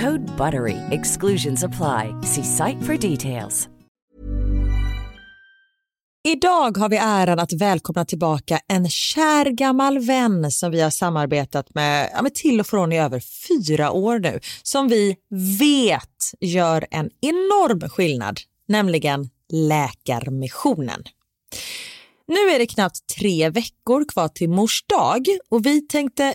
Code BUTTERY. Exclusions apply. See site for details. Idag har vi äran att välkomna tillbaka en kär gammal vän som vi har samarbetat med, ja, med till och från i över fyra år nu, som vi vet gör en enorm skillnad, nämligen Läkarmissionen. Nu är det knappt tre veckor kvar till mors dag och vi tänkte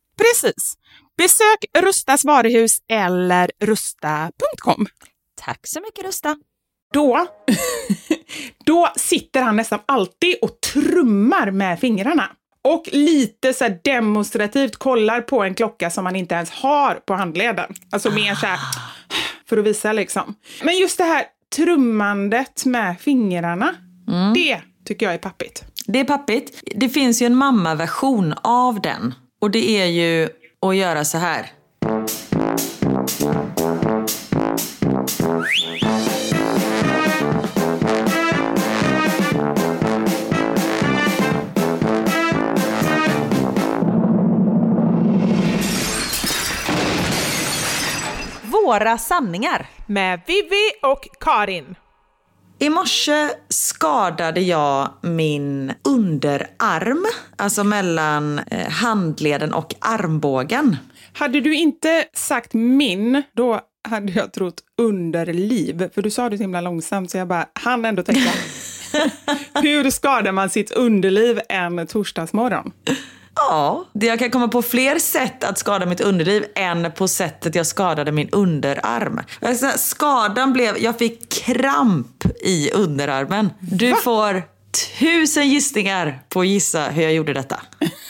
Precis. Besök Rustas varuhus eller rusta.com. Tack så mycket Rusta. Då, då sitter han nästan alltid och trummar med fingrarna. Och lite så här demonstrativt kollar på en klocka som man inte ens har på handleden. Alltså mer så här, för att visa liksom. Men just det här trummandet med fingrarna, det tycker jag är pappigt. Det är pappigt. Det finns ju en mammaversion av den och det är ju att göra så här. Våra sanningar. Med Vivi och Karin. I morse skadade jag min underarm, alltså mellan eh, handleden och armbågen. Hade du inte sagt min, då hade jag trott underliv. För du sa det så himla långsamt så jag bara hann ändå tänka. Hur skadar man sitt underliv en torsdagsmorgon? Ja, det- jag kan komma på fler sätt att skada mitt underliv än på sättet jag skadade min underarm. Skadan blev, jag fick kramp i underarmen. Du får tusen gissningar på att gissa hur jag gjorde detta.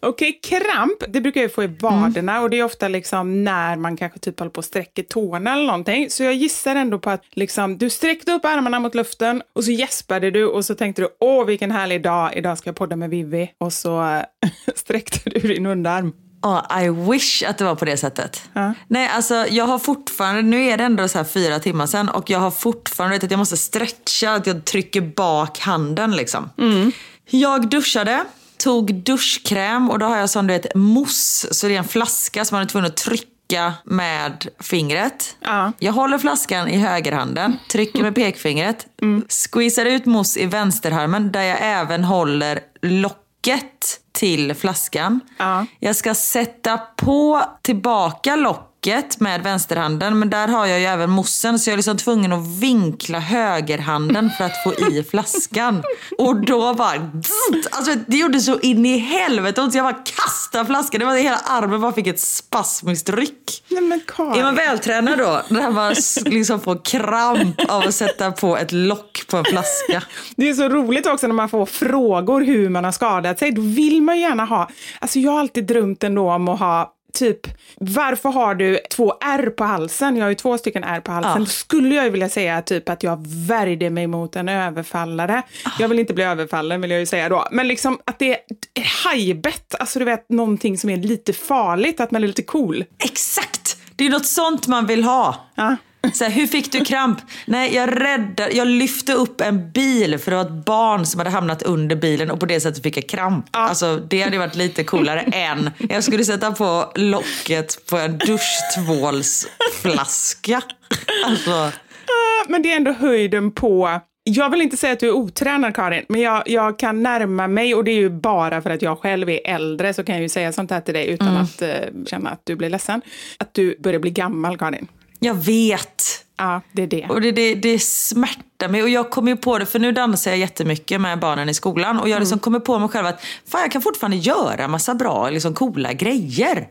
Okej, kramp, det brukar jag få i vaderna och det är ofta liksom när man kanske typ håller på och sträcker tårna eller någonting. Så jag gissar ändå på att liksom, du sträckte upp armarna mot luften och så gäspade du och så tänkte du åh vilken härlig dag, idag ska jag podda med Vivi. Och så sträckte du din underarm. Ja, I wish att det var på det sättet. Ja. Nej, alltså jag har fortfarande, nu är det ändå så här fyra timmar sedan och jag har fortfarande, vet att jag måste stretcha, att jag trycker bak handen liksom. Jag duschade, tog duschkräm och då har jag sån du vet mousse, så det är en flaska som man är tvungen att trycka med fingret. Ja. Jag håller flaskan i högerhanden, trycker med pekfingret, squeezar ut mousse i vänsterarmen där jag även håller locket till flaskan. Ja. Jag ska sätta på tillbaka locket med vänsterhanden men där har jag ju även moussen så jag är liksom tvungen att vinkla högerhanden för att få i flaskan. Och då bara... Alltså det gjorde så in i helvete ont så jag bara kastade flaskan. Det var hela armen bara fick ett spasmiskt ryck. Nej men Är man vältränad då, när man liksom får kramp av att sätta på ett lock på en flaska? Det är så roligt också när man får frågor hur man har skadat sig. Då vill man gärna ha, alltså jag har alltid drömt ändå om att ha typ, varför har du två R på halsen? Jag har ju två stycken R på halsen. Ja. Skulle jag ju vilja säga typ att jag värjde mig mot en överfallare. Jag vill inte bli överfallen vill jag ju säga då. Men liksom att det är hajbett, alltså du vet någonting som är lite farligt, att man är lite cool. Exakt! Det är något sånt man vill ha. Ja. Så här, hur fick du kramp? Nej, jag räddade, jag lyfte upp en bil för det var ett barn som hade hamnat under bilen och på det sättet fick jag kramp. Alltså, det hade varit lite coolare än jag skulle sätta på locket på en duschtvålsflaska. Alltså, Men det är ändå höjden på jag vill inte säga att du är otränad Karin, men jag, jag kan närma mig och det är ju bara för att jag själv är äldre så kan jag ju säga sånt här till dig utan att eh, känna att du blir ledsen. Att du börjar bli gammal Karin. Jag vet. Ja, det är det. Och det, det, det smärtar mig. Och jag kommer ju på det, för nu dansar jag jättemycket med barnen i skolan. Och jag liksom kommer på mig själv att fan, jag kan fortfarande göra massa bra, liksom coola grejer.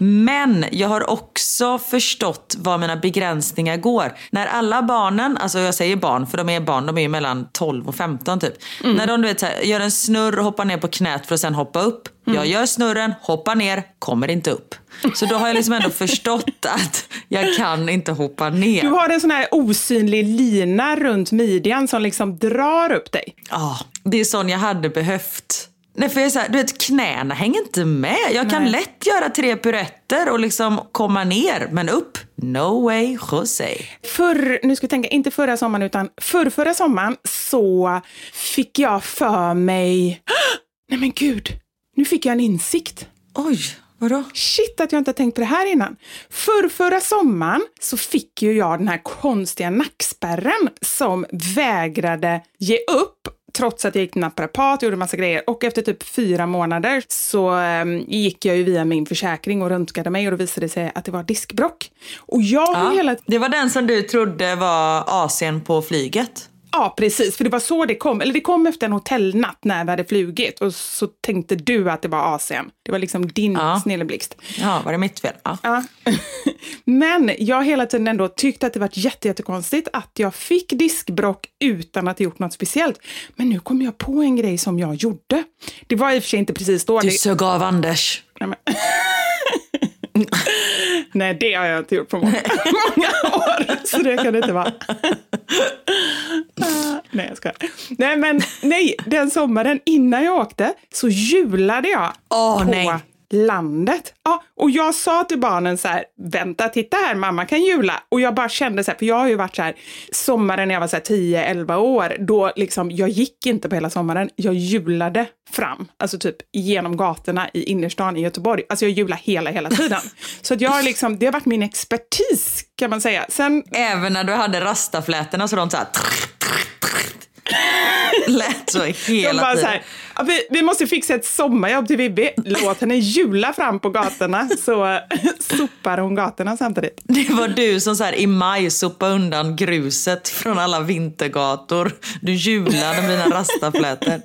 Men jag har också förstått var mina begränsningar går. När alla barnen, alltså jag säger barn för de är barn, de är ju mellan 12 och 15 typ. När de du vet, här, gör en snurr och hoppar ner på knät för att sen hoppa upp. Jag gör snurren, hoppar ner, kommer inte upp. Så då har jag liksom ändå förstått att jag kan inte hoppa ner. Du har en sån här osynlig lina runt midjan som liksom drar upp dig. Ja, det är sån jag hade behövt. Nej, för jag är så här, du vet, knäna hänger inte med. Jag kan Nej. lätt göra tre piruetter och liksom komma ner, men upp? No way, Jose. Förr, nu ska jag tänka, inte förra sommaren utan förr, förra sommaren så fick jag för mig, nej men gud, nu fick jag en insikt. Oj, vadå? Shit att jag inte tänkt på det här innan. För förra sommaren så fick ju jag den här konstiga nackspärren som vägrade ge upp trots att jag gick till naprapat gjorde massa grejer. Och efter typ fyra månader så ehm, gick jag ju via min försäkring och röntgade mig och då visade det sig att det var diskbrock. Och jag Ja, hela det var den som du trodde var AC'n på flyget. Ja, precis. För det var så det kom. Eller det kom efter en hotellnatt när vi hade flugit. Och så tänkte du att det var Asien. Det var liksom din Ja. snilleblixt. Ja, var det mitt fel? Ja. Ja. Men jag har hela tiden ändå tyckt att det varit jätte, jättekonstigt att jag fick diskbrock utan att ha gjort något speciellt. Men nu kom jag på en grej som jag gjorde. Det var i och för sig inte precis då. Du Det, sög av Anders. nej. nej, det har jag inte gjort på många, många år. Så det kan det inte vara. Nej, jag skojar. Nej, men nej, den sommaren innan jag åkte så julade jag Åh, på nej. Landet. Ja, och jag sa till barnen så här, vänta, titta här, mamma kan jula. Och jag bara kände så här, för jag har ju varit så här, sommaren när jag var så här 10-11 år, då liksom, jag gick inte på hela sommaren, jag julade fram, alltså typ genom gatorna i innerstan i Göteborg. Alltså jag julade hela, hela tiden. Så att jag har liksom, det har varit min expertis kan man säga. Sen Även när du hade rastaflätorna så de så här... Lät så hela bara så tiden. här, vi, vi måste fixa ett sommarjobb till Bibi. Låt henne jula fram på gatorna så eh, sopar hon gatorna samtidigt. Det var du som så här i maj sopade undan gruset från alla vintergator. Du julade med dina rastaflätor.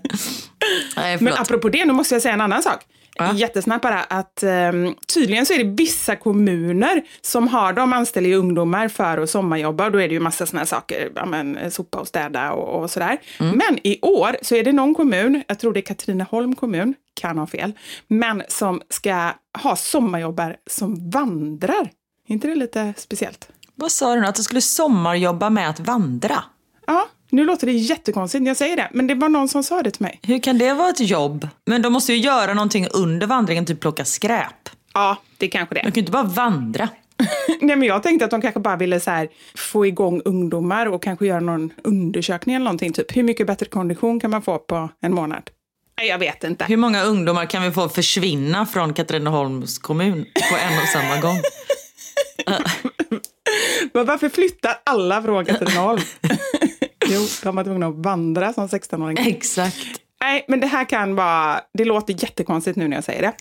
Men apropå det, nu måste jag säga en annan sak. Ja. Jättesnabbt bara, att ehm, tydligen så är det vissa kommuner som har, de anställer ju ungdomar för att sommarjobba och då är det ju massa här saker, ja, men, sopa och städa och, och sådär. Mm. Men i år så är det någon kommun, jag tror det är Katrineholm kommun, kan ha fel, men som ska ha sommarjobbare som vandrar. Är inte det lite speciellt? Vad sa du nu? Att du skulle sommarjobba med att vandra? Ja, nu låter det jättekonstigt när jag säger det, men det var någon som sa det till mig. Hur kan det vara ett jobb? Men de måste ju göra någonting under vandringen, typ plocka skräp. Ja, det kanske det. De kan ju inte bara vandra. Nej, men jag tänkte att de kanske bara ville så här, få igång ungdomar och kanske göra någon undersökning eller någonting. Typ hur mycket bättre kondition kan man få på en månad? Nej, jag vet inte. Hur många ungdomar kan vi få försvinna från Katrineholms kommun på en och samma gång? Men varför flyttar alla från Katrineholm? Jo, de var tvungna att vandra som 16-åringar. Exakt. Nej, men det här kan vara... Det låter jättekonstigt nu när jag säger det.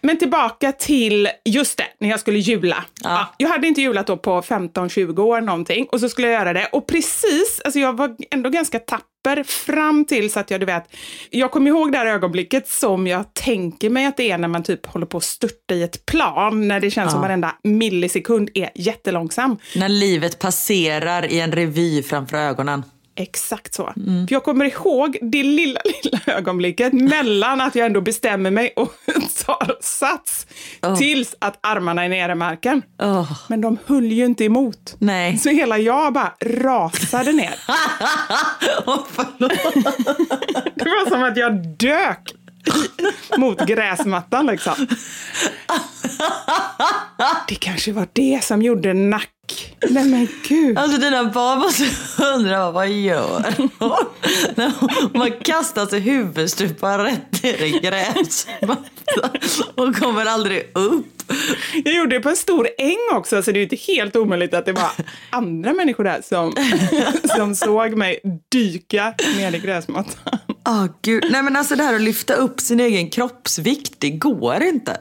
Men tillbaka till just det, när jag skulle jula. Ja. jag hade inte julat då på 15-20 år någonting och så skulle jag göra det. Och precis, alltså jag var ändå ganska tapper fram till så att jag, du vet, jag kommer ihåg det här ögonblicket som jag tänker mig att det är när man typ håller på att störta i ett plan, när det känns som varenda millisekund är jättelångsam. När livet passerar i en revy framför ögonen. Exakt så. För jag kommer ihåg det lilla, lilla ögonblicket mellan att jag ändå bestämmer mig och tar sats tills att armarna är nere i marken. Åh. Men de höll ju inte emot. Nej. Så hela jag bara rasade ner. Det var som att jag dök mot gräsmattan liksom. Det kanske var det som gjorde nack. Nej men gud. Alltså dina barn måste undra vad gör hon? När bara kastar sig huvudstupa rätt ner i gräsmattan och kommer aldrig upp. Jag gjorde det på en stor äng också, så det är ju inte helt omöjligt att det var andra människor där som, som såg mig dyka ner i gräsmattan. Åh gud. Nej men alltså det här att lyfta upp sin egen kroppsvikt, det går inte.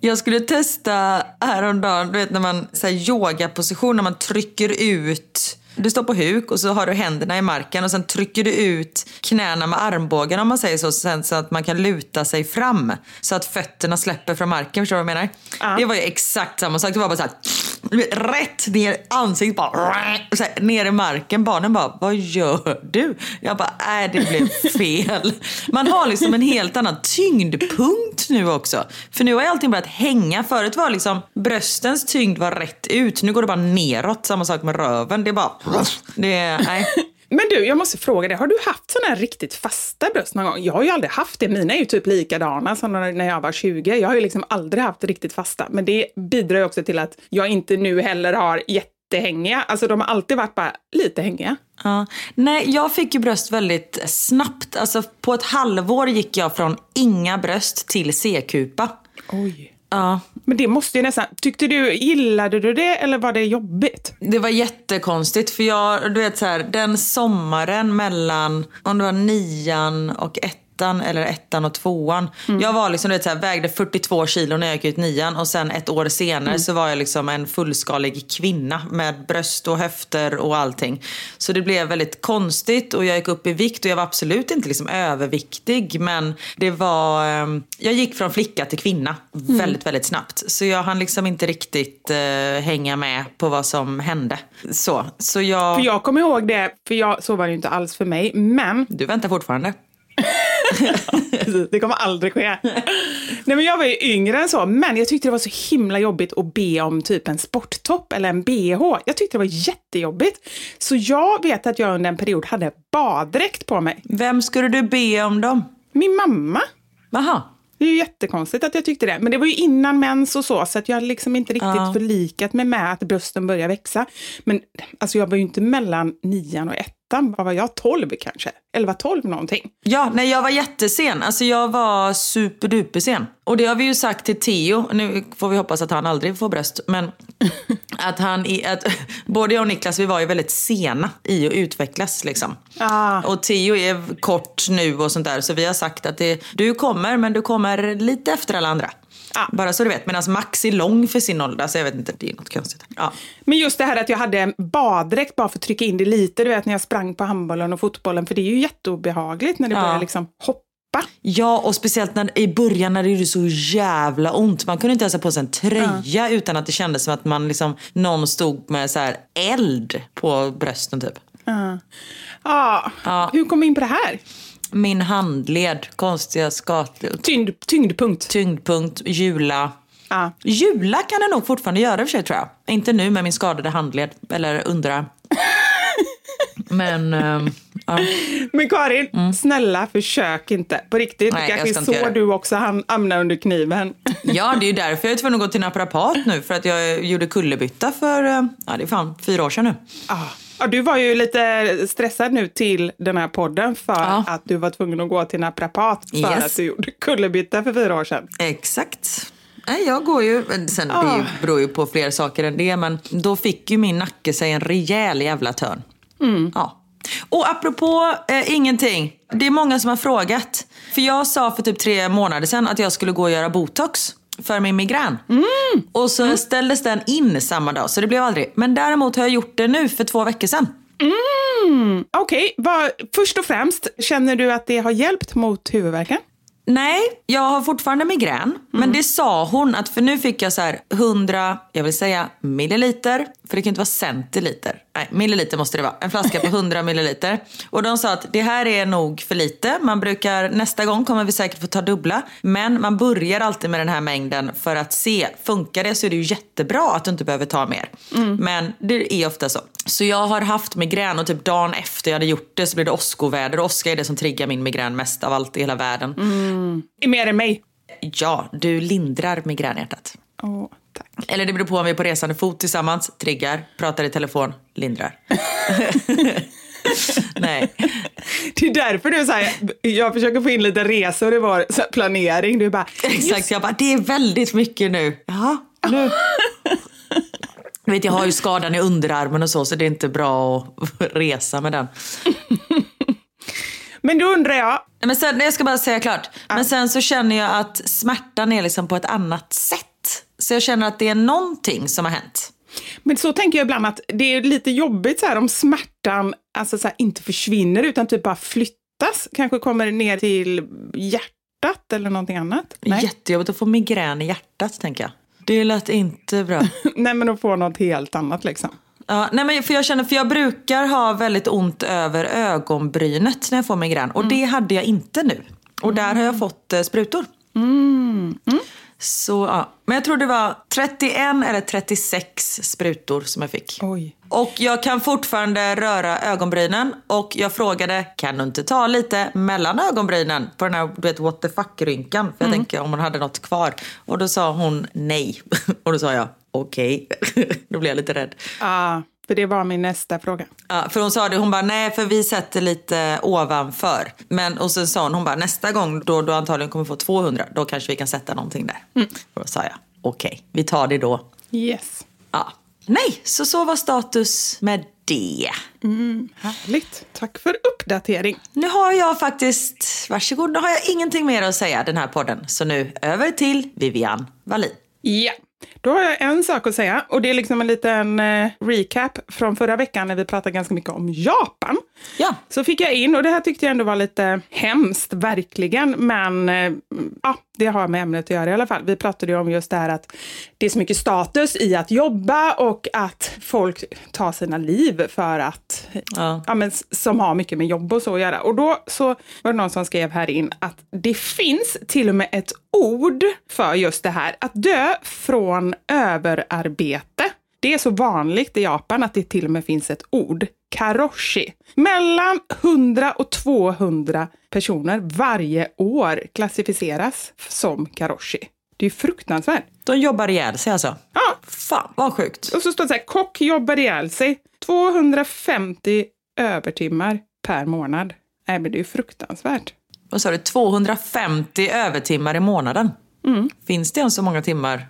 Jag skulle testa häromdagen, du vet när man så här, yogaposition, när man trycker ut du står på huk och så har du händerna i marken och sen trycker du ut knäna med armbågen om man säger så, sen, så att man kan luta sig fram. Så att fötterna släpper från marken, förstår du vad jag menar? Ja. Det var ju exakt samma sak, det var bara så här, du vet, rätt ner i ansiktet bara, så här, ner i marken. Barnen bara, vad gör du? Jag bara, nej det blev fel. Man har liksom en helt annan tyngdpunkt nu också. För nu har ju allting börjat hänga. Förut var liksom bröstens tyngd var rätt ut. Nu går det bara neråt. Samma sak med röven. Det är bara... Det är, nej. Men du, jag måste fråga dig, har du haft sådana här riktigt fasta bröst någon gång? Jag har ju aldrig haft det. Mina är ju typ likadana som när jag var 20. Jag har ju liksom aldrig haft riktigt fasta. Men det bidrar ju också till att jag inte nu heller har jättehängiga. Alltså de har alltid varit bara lite hängiga. Ja. Nej, jag fick ju bröst väldigt snabbt. Alltså på ett halvår gick jag från inga bröst till C-kupa. Oj. Ja, Men det måste ju nästan... Tyckte du, gillade du det eller var det jobbigt? Det var jättekonstigt för jag, du vet så här, den sommaren mellan, om det var nian och ettan eller ettan och tvåan. Jag var liksom, du vet så här, vägde 42 kilo när jag gick ut nian och sen ett år senare så var jag liksom en fullskalig kvinna med bröst och höfter och allting. Så det blev väldigt konstigt och jag gick upp i vikt och jag var absolut inte liksom överviktig men det var, ehm, jag gick från flicka till kvinna väldigt, väldigt snabbt. Så jag hann liksom inte riktigt eh, hänga med på vad som hände. Så, så jag... För jag kommer ihåg det, för jag, så var det ju inte alls för mig, men Du väntar fortfarande? det kommer aldrig ske. Nej, men jag var ju yngre än så, men jag tyckte det var så himla jobbigt att be om typ en sporttopp eller en bh. Jag tyckte det var jättejobbigt. Så jag vet att jag under en period hade baddräkt på mig. Vem skulle du be om dem? Min mamma. Jaha. Det är ju jättekonstigt att jag tyckte det. Men det var ju innan mens och så, så att jag hade liksom inte riktigt Ja. förlikat mig med att brösten börjar växa. Men alltså jag var ju inte mellan nian och ettan. Vad var jag? 12 kanske? 11, 12 någonting. Ja, nej jag var jättesen. Alltså jag var superduper sen. Och det har vi ju sagt till Theo, nu får vi hoppas att han aldrig får bröst, men att han, att både jag och Niklas vi var ju väldigt sena i att utvecklas liksom. Ah. Och Theo är kort nu och sånt där, så vi har sagt att det, du kommer, men du kommer lite efter alla andra. Ah. Bara så du vet, medan Max är lång för sin ålder, så jag vet inte, det är något konstigt. Ja. Men just det här att jag hade en baddräkt bara för att trycka in det lite, du vet när jag sprang på handbollen och fotbollen, för det är ju jätteobehagligt när det Ja. börjar liksom hoppa. Ja, och speciellt när, i början när det gjorde så jävla ont. Man kunde inte ens ha på sig en tröja utan att det kändes som att man liksom, någon stod med så här eld på brösten typ. Ja. Ah. Ja. Hur kom vi in på det här? Min handled, konstiga skat, Tyngd, tyngdpunkt. tyngdpunkt, jula. Ja. Jula kan det nog fortfarande göra i och för sig tror jag. Inte nu med min skadade handled, eller underarm. Men, ehm, ja. Men Karin, snälla försök inte. På riktigt. Nej, det jag kanske är så du också ham- hamnar under kniven. ja, det är ju därför jag är tvungen att gå till naprapat nu. För att jag gjorde kullerbytta för, eh, ja det är fan fyra år sedan nu. Ah. Ja, du var ju lite stressad nu till den här podden för Ja. att du var tvungen att gå till naprapat för Yes. att du gjorde kullerbytta för fyra år sedan. Exakt. Nej, jag går ju, sen det Ah. beror ju på fler saker än det, men då fick ju min nacke sig en rejäl jävla törn. Ja. Och apropå eh, ingenting, det är många som har frågat. För jag sa för typ tre månader sedan att jag skulle gå och göra botox för min migrän. Och så ställdes den in samma dag, så det blev aldrig. Men däremot har jag gjort det nu för två veckor sedan. Okej, vad- först och främst, känner du att det har hjälpt mot huvudvärken? Nej, jag har fortfarande migrän. Men det sa hon att, för nu fick jag så här 100, jag vill säga milliliter, för det kan inte vara centiliter. Nej, milliliter måste det vara. En flaska på 100 milliliter. Och de sa att det här är nog för lite. Man brukar, nästa gång kommer vi säkert få ta dubbla. Men man börjar alltid med den här mängden för att se, funkar det så är det ju jättebra att du inte behöver ta mer. Men det är ofta så. Så jag har haft migrän och typ dagen efter jag hade gjort det så blev det åskoväder. Och åska är det som triggar min migrän mest av allt i hela världen. Är mer än mig. Ja, du lindrar migränhjärtat. Tack. Eller det beror på om vi är på resande fot tillsammans, triggar, pratar i telefon, lindrar. Nej. Det är därför du här, jag försöker få in lite resor i vår planering. Du bara, Exakt, jag bara, det är väldigt mycket nu. Jaha, nu. Jag, vet, jag har ju skadan i underarmen och så, så det är inte bra att resa med den. men då undrar jag, Men sen, jag ska bara säga klart. Men sen så känner jag att smärtan är liksom på ett annat sätt. Så jag känner att det är någonting som har hänt. men så tänker jag ibland att det är lite jobbigt så här om smärtan alltså så här, inte försvinner utan typ bara flyttas. Kanske kommer ner till hjärtat eller någonting annat. Nej, Jättejobbigt att få migrän i hjärtat, tänker jag. Det lät inte bra. Nej men att få något helt annat liksom. Ja, nej men för jag känner, för jag brukar ha väldigt ont över ögonbrynet när jag får migrän. Och det hade jag inte nu. Och där har jag fått eh, sprutor. Så, ja. Men jag tror det var 31 eller 36 sprutor som jag fick. Oj. Och jag kan fortfarande röra ögonbrynen. Och jag frågade, kan du inte ta lite mellan ögonbrynen på den här du vet, what the fuck-rynkan? För jag tänker om hon hade något kvar. Och då sa hon nej. och då sa jag, okej. då blev jag lite rädd. Ja, för det var min nästa fråga. Ja, för hon sa det, hon bara nej för vi sätter lite ovanför. Men, och sen sa hon, hon bara nästa gång då du antagligen kommer få 200, då kanske vi kan sätta någonting där. Och då sa jag, okej, vi tar det då. Yes. Ja. Nej, så så var status med det. Härligt. Tack för uppdatering. Nu har jag faktiskt, varsågod, nu har jag ingenting mer att säga den här podden. Så nu över till Vivian Wallin. Ja. Då har jag en sak att säga och det är liksom en liten eh, recap från förra veckan när vi pratade ganska mycket om Japan. Ja. Så fick jag in, och det här tyckte jag ändå var lite hemskt, verkligen, men eh, ja, det har med ämnet att göra i alla fall. Vi pratade ju om just det här att det är så mycket status i att jobba och att folk tar sina liv för att, Ja. ja, men, som har mycket med jobb och så att göra. Och då så var det någon som skrev här in att det finns till och med ett ord för just det här, att dö från överarbete. Det är så vanligt i Japan att det till och med finns ett ord, karoshi. Mellan 100 och 200 personer varje år klassificeras som karoshi. Det är fruktansvärt. De jobbar ihjäl sig alltså. Ja, Fan vad sjukt. och så står det så här, kock jobbar ihjäl sig 250 övertimmar per månad. Nej, men det är ju fruktansvärt. Vad sa du, 250 övertimmar i månaden? Finns det ens så många timmar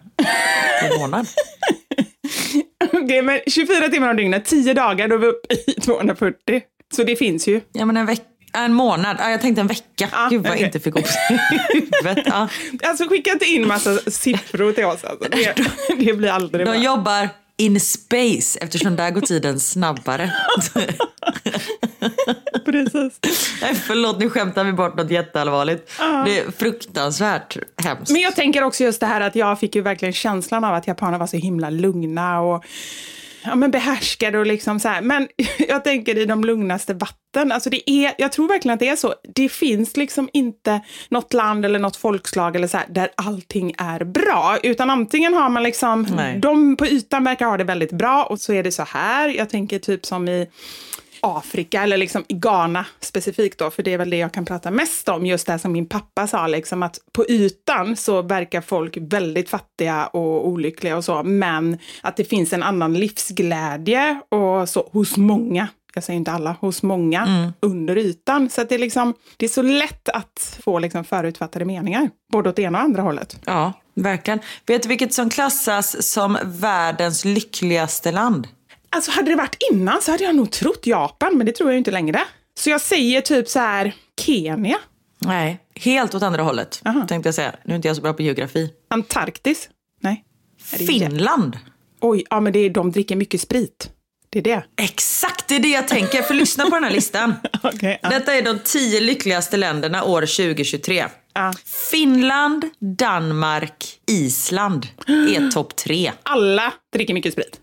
per månad? Okej, men 24 timmar om dygnet, 10 dagar, då är vi uppe i 240. Så det finns ju. Ja men en vecka, en månad, ja, jag tänkte en vecka. Ja, Gud vad jag okej. inte fick ihop det i huvudet. Ja. Alltså skicka inte in massa siffror till oss. Alltså. Det, det blir aldrig bra. De jobbar in space eftersom där går tiden snabbare. Precis. Nej, förlåt, nu skämtar vi bort något jätteallvarligt. Det är fruktansvärt hemskt. Men jag tänker också just det här att jag fick ju verkligen känslan av att japaner var så himla lugna och ja, men behärskade och liksom så här. Men jag tänker i de lugnaste vatten, alltså det är, jag tror verkligen att det är så. Det finns liksom inte något land eller något folkslag eller så här, där allting är bra, utan antingen har man liksom, Nej. de på ytan verkar ha det väldigt bra och så är det så här. Jag tänker typ som i Afrika eller liksom i Ghana specifikt då, för det är väl det jag kan prata mest om, just det här som min pappa sa, liksom att på ytan så verkar folk väldigt fattiga och olyckliga och så, men att det finns en annan livsglädje och så hos många. Jag säger inte alla, hos många under ytan. Så det, är liksom, det är så lätt att få liksom förutfattade meningar, både åt det ena och andra hållet. Ja, verkligen. Vet du vilket som klassas som världens lyckligaste land? Alltså hade det varit innan så hade jag nog trott Japan, men det tror jag inte längre. Så jag säger typ så här, Kenya, Nej, helt åt andra hållet Aha. tänkte jag säga. Nu är inte jag så bra på geografi. Antarktis. Nej. Finland. Oj, ja men det är, de dricker mycket sprit. Det är det. Exakt, det är det jag tänker. För lyssna på den här listan. Okej, ja. Detta är de tio lyckligaste länderna år 2023. Ja. Finland, Danmark, Island är topp tre. Alla dricker mycket sprit.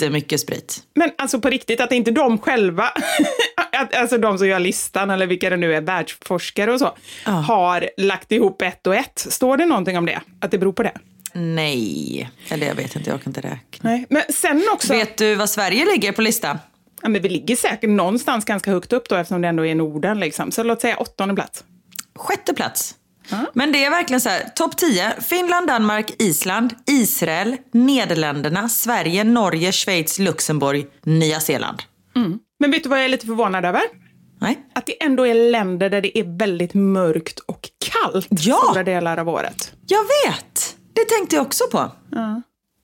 Jättemycket sprit. Men alltså på riktigt, att inte de själva, att, alltså de som gör listan eller vilka det nu är, världsforskare och så, har lagt ihop ett och ett. Står det någonting om det? Att det beror på det? Nej, eller jag vet inte, jag kan inte räkna. Nej. Men sen också, Vet du vad Sverige ligger på listan? ja, men vi ligger säkert någonstans ganska högt upp då eftersom det ändå är Norden. Liksom. Så låt säga åttonde plats. Sjätte plats. Men det är verkligen så här, topp 10. Finland, Danmark, Island, Israel, Nederländerna, Sverige, Norge, Schweiz, Luxemburg, Nya Zeeland. Men vet du vad jag är lite förvånad över? Nej? Att det ändå är länder där det är väldigt mörkt och kallt Ja! stora delar av året. Jag vet! Det tänkte jag också på.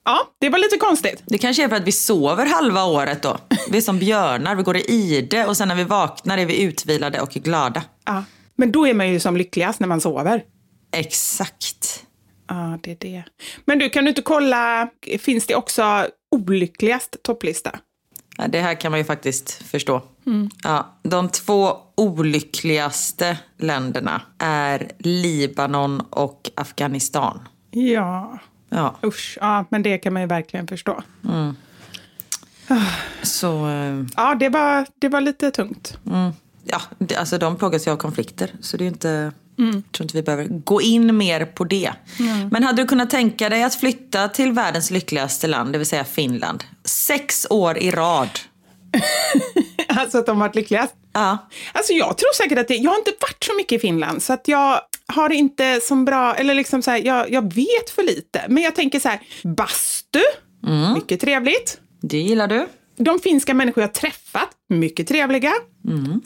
Ja, det var lite konstigt. Det kanske är för att vi sover halva året då. Vi är som björnar, vi går i ide och sen när vi vaknar är vi utvilade och glada. Ja. Men då är man ju som lyckligast när man sover. Exakt. Ja, det är det. Men du, kan du inte kolla, finns det också olyckligast topplista? Ja, det här kan man ju faktiskt förstå. Ja, de två olyckligaste länderna är Libanon och Afghanistan. Ja, Ja, usch. Ja, men det kan man ju verkligen förstå. så... eh, Ja, det var, det var lite tungt. Ja, alltså de plågas ju av konflikter. Så det är inte... Jag tror inte vi behöver gå in mer på det. Men hade du kunnat tänka dig att flytta till världens lyckligaste land, det vill säga Finland, sex år i rad? Alltså att de varit lyckligast. Ja. Alltså jag tror säkert att det, jag har inte varit så mycket i Finland så att jag har inte som bra, eller liksom så här, jag, jag vet för lite. Men jag tänker så här, bastu, mycket trevligt. Det gillar du? De finska människor jag träffat, mycket trevliga.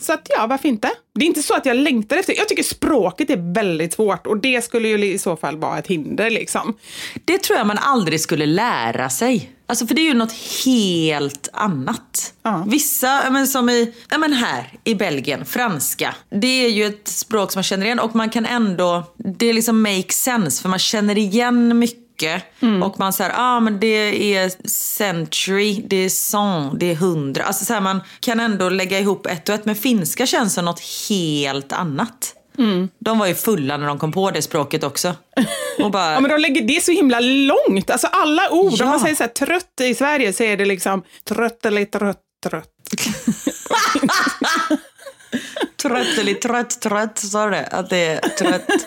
Så att ja, varför inte? Det är inte så att jag längtar efter, jag tycker språket är väldigt svårt och det skulle ju i så fall vara ett hinder liksom. Det tror jag man aldrig skulle lära sig. Alltså för det är ju något helt annat. Ja. Vissa, men som i, ja, men här i Belgien, franska. Det är ju ett språk som man känner igen och man kan ändå, det liksom make sense för man känner igen mycket. Och man säger, ah men det är century, det är cent, det är hundra. Alltså så här, man kan ändå lägga ihop ett och ett. Men finska känns som något helt annat. De var ju fulla när de kom på det språket också. Och bara, Ja, men de lägger det så himla långt. Alltså alla ord, Ja. om man säger så här trött i Sverige så är det liksom trött eller trött, trött. Trött eller trött, trött, sa du det? Att det är trött.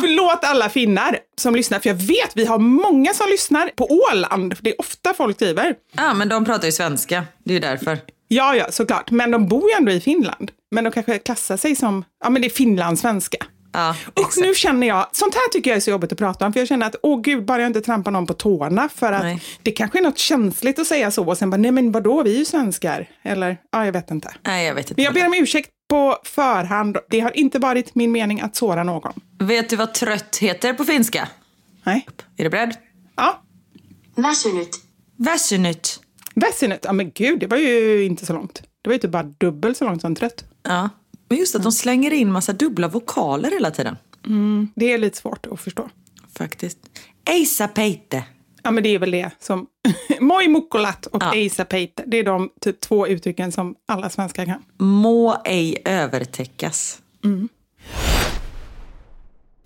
Förlåt alla finnar som lyssnar, för jag vet vi har många som lyssnar på Åland. för Det är ofta folk skriver. ja, men de pratar ju svenska. Det är ju därför. Ja, ja, såklart. Men de bor ju ändå i Finland. Men de kanske klassar sig som, ja men det är finlandssvenska. Ja, Och nu känner jag, sånt här tycker jag är så jobbigt att prata om, för jag känner att, åh gud, bara jag inte trampar någon på tårna, för att Nej. det kanske är något känsligt att säga så, och sen bara, nej men vadå, vi är ju svenskar. Eller, ja, jag vet inte. Nej, jag vet inte. Men jag ber om ursäkt på förhand. Det har inte varit min mening att såra någon. Vet du vad trött heter på finska? Nej. Är du beredd? Ja, Väsynyt. Väsynyt. Väsynyt. Ja, men gud, det var ju inte så långt. Det var ju typ bara dubbelt så långt som trött. Ja. Men just att de slänger in massa dubbla vokaler hela tiden. Det är lite svårt att förstå. Faktiskt. Eisa peite. Ja, men det är väl det som... Moi mukkolat och Ja. eisa peite. Det är de typ två uttrycken som alla svenskar kan. Må ej övertäckas.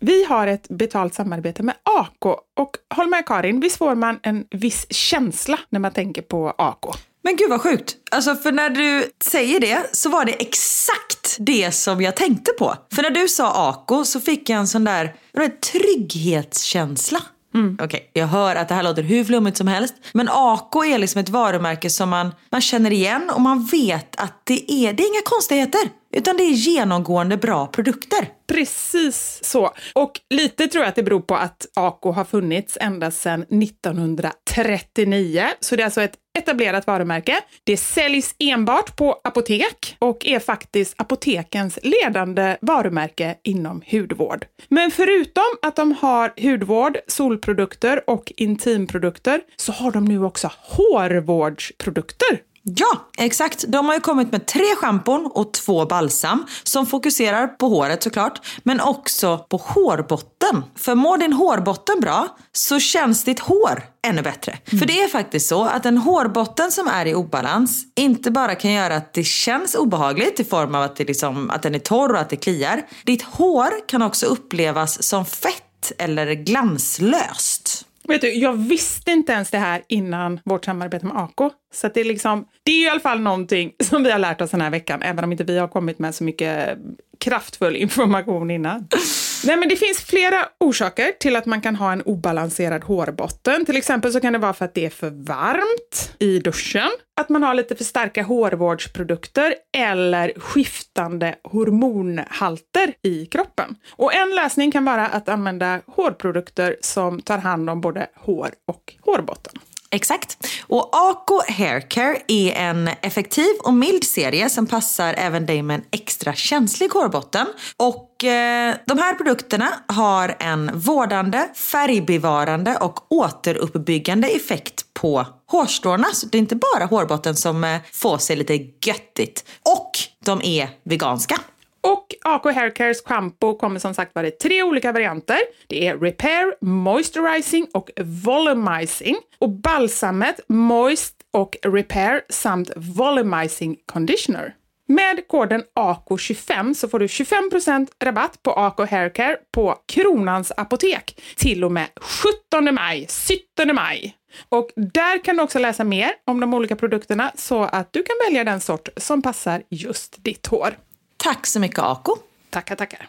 Vi har ett betalt samarbete med AK och håll med Karin, visst får man en viss känsla när man tänker på AK? Men gud vad sjukt. Alltså för när du säger det så var det exakt det som jag tänkte på. För när du sa Ako så fick jag en sån där, vadå, trygghetskänsla. Mm. Okej, jag hör att det här låter hur flummigt som helst. Men AK är liksom ett varumärke som man, man känner igen och man vet att det är, det är inga konstigheter. Utan det är genomgående bra produkter. Precis så. Och lite tror jag att det beror på att Ako har funnits ända sedan 1939. Så det är alltså ett etablerat varumärke. Det säljs enbart på apotek och är faktiskt apotekens ledande varumärke inom hudvård. Men förutom att de har hudvård, solprodukter och intimprodukter så har de nu också hårvårdsprodukter. Ja, exakt. De har ju kommit med tre schampon och två balsam som fokuserar på håret såklart, men också på hårbotten. För mår din hårbotten bra så känns ditt hår ännu bättre. Mm. För det är faktiskt så att en hårbotten som är i obalans inte bara kan göra att det känns obehagligt i form av att, det liksom, att den är torr och att det kliar. Ditt hår kan också upplevas som fett eller glanslöst. Vet du, jag visste inte ens det här innan vårt samarbete med AK. Så det, är liksom, det är i alla fall någonting som vi har lärt oss den här veckan, även om inte vi har kommit med så mycket kraftfull information innan. Nej, men det finns flera orsaker till att man kan ha en obalanserad hårbotten. Till exempel så kan det vara för att det är för varmt i duschen, att man har lite för starka hårvårdsprodukter eller skiftande hormonhalter i kroppen. Och en lösning kan vara att använda hårprodukter som tar hand om både hår och hårbotten. Exakt. Och Ako Haircare är en effektiv och mild serie som passar även dig med en extra känslig hårbotten. Och Eh, de här produkterna har en vårdande, färgbevarande och återuppbyggande effekt på hårstråna. Så det är inte bara hårbotten som eh, får sig lite göttigt. Och de är veganska. Och AK Haircares shampoo kommer som sagt vara i tre olika varianter. Det är Repair, Moisturizing och Volumizing. Och balsamet Moist och Repair samt Volumizing Conditioner. Med koden AKO25 så får du 25% rabatt på AK Haircare på Kronans Apotek till och med 17 maj, 17 maj. Och där kan du också läsa mer om de olika produkterna så att du kan välja den sort som passar just ditt hår. Tack så mycket Ako. Tackar, tackar.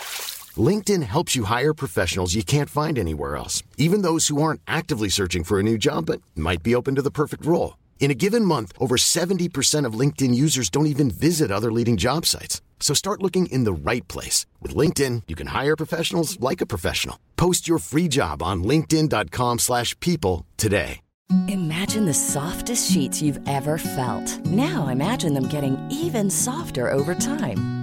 LinkedIn helps you hire professionals you can't find anywhere else, even those who aren't actively searching for a new job but might be open to the perfect role. In a given month, over 70% of LinkedIn users don't even visit other leading job sites. So start looking in the right place. With LinkedIn, you can hire professionals like a professional. Post your free job on linkedin.com slash people today. Imagine the softest sheets you've ever felt. Now imagine them getting even softer over time.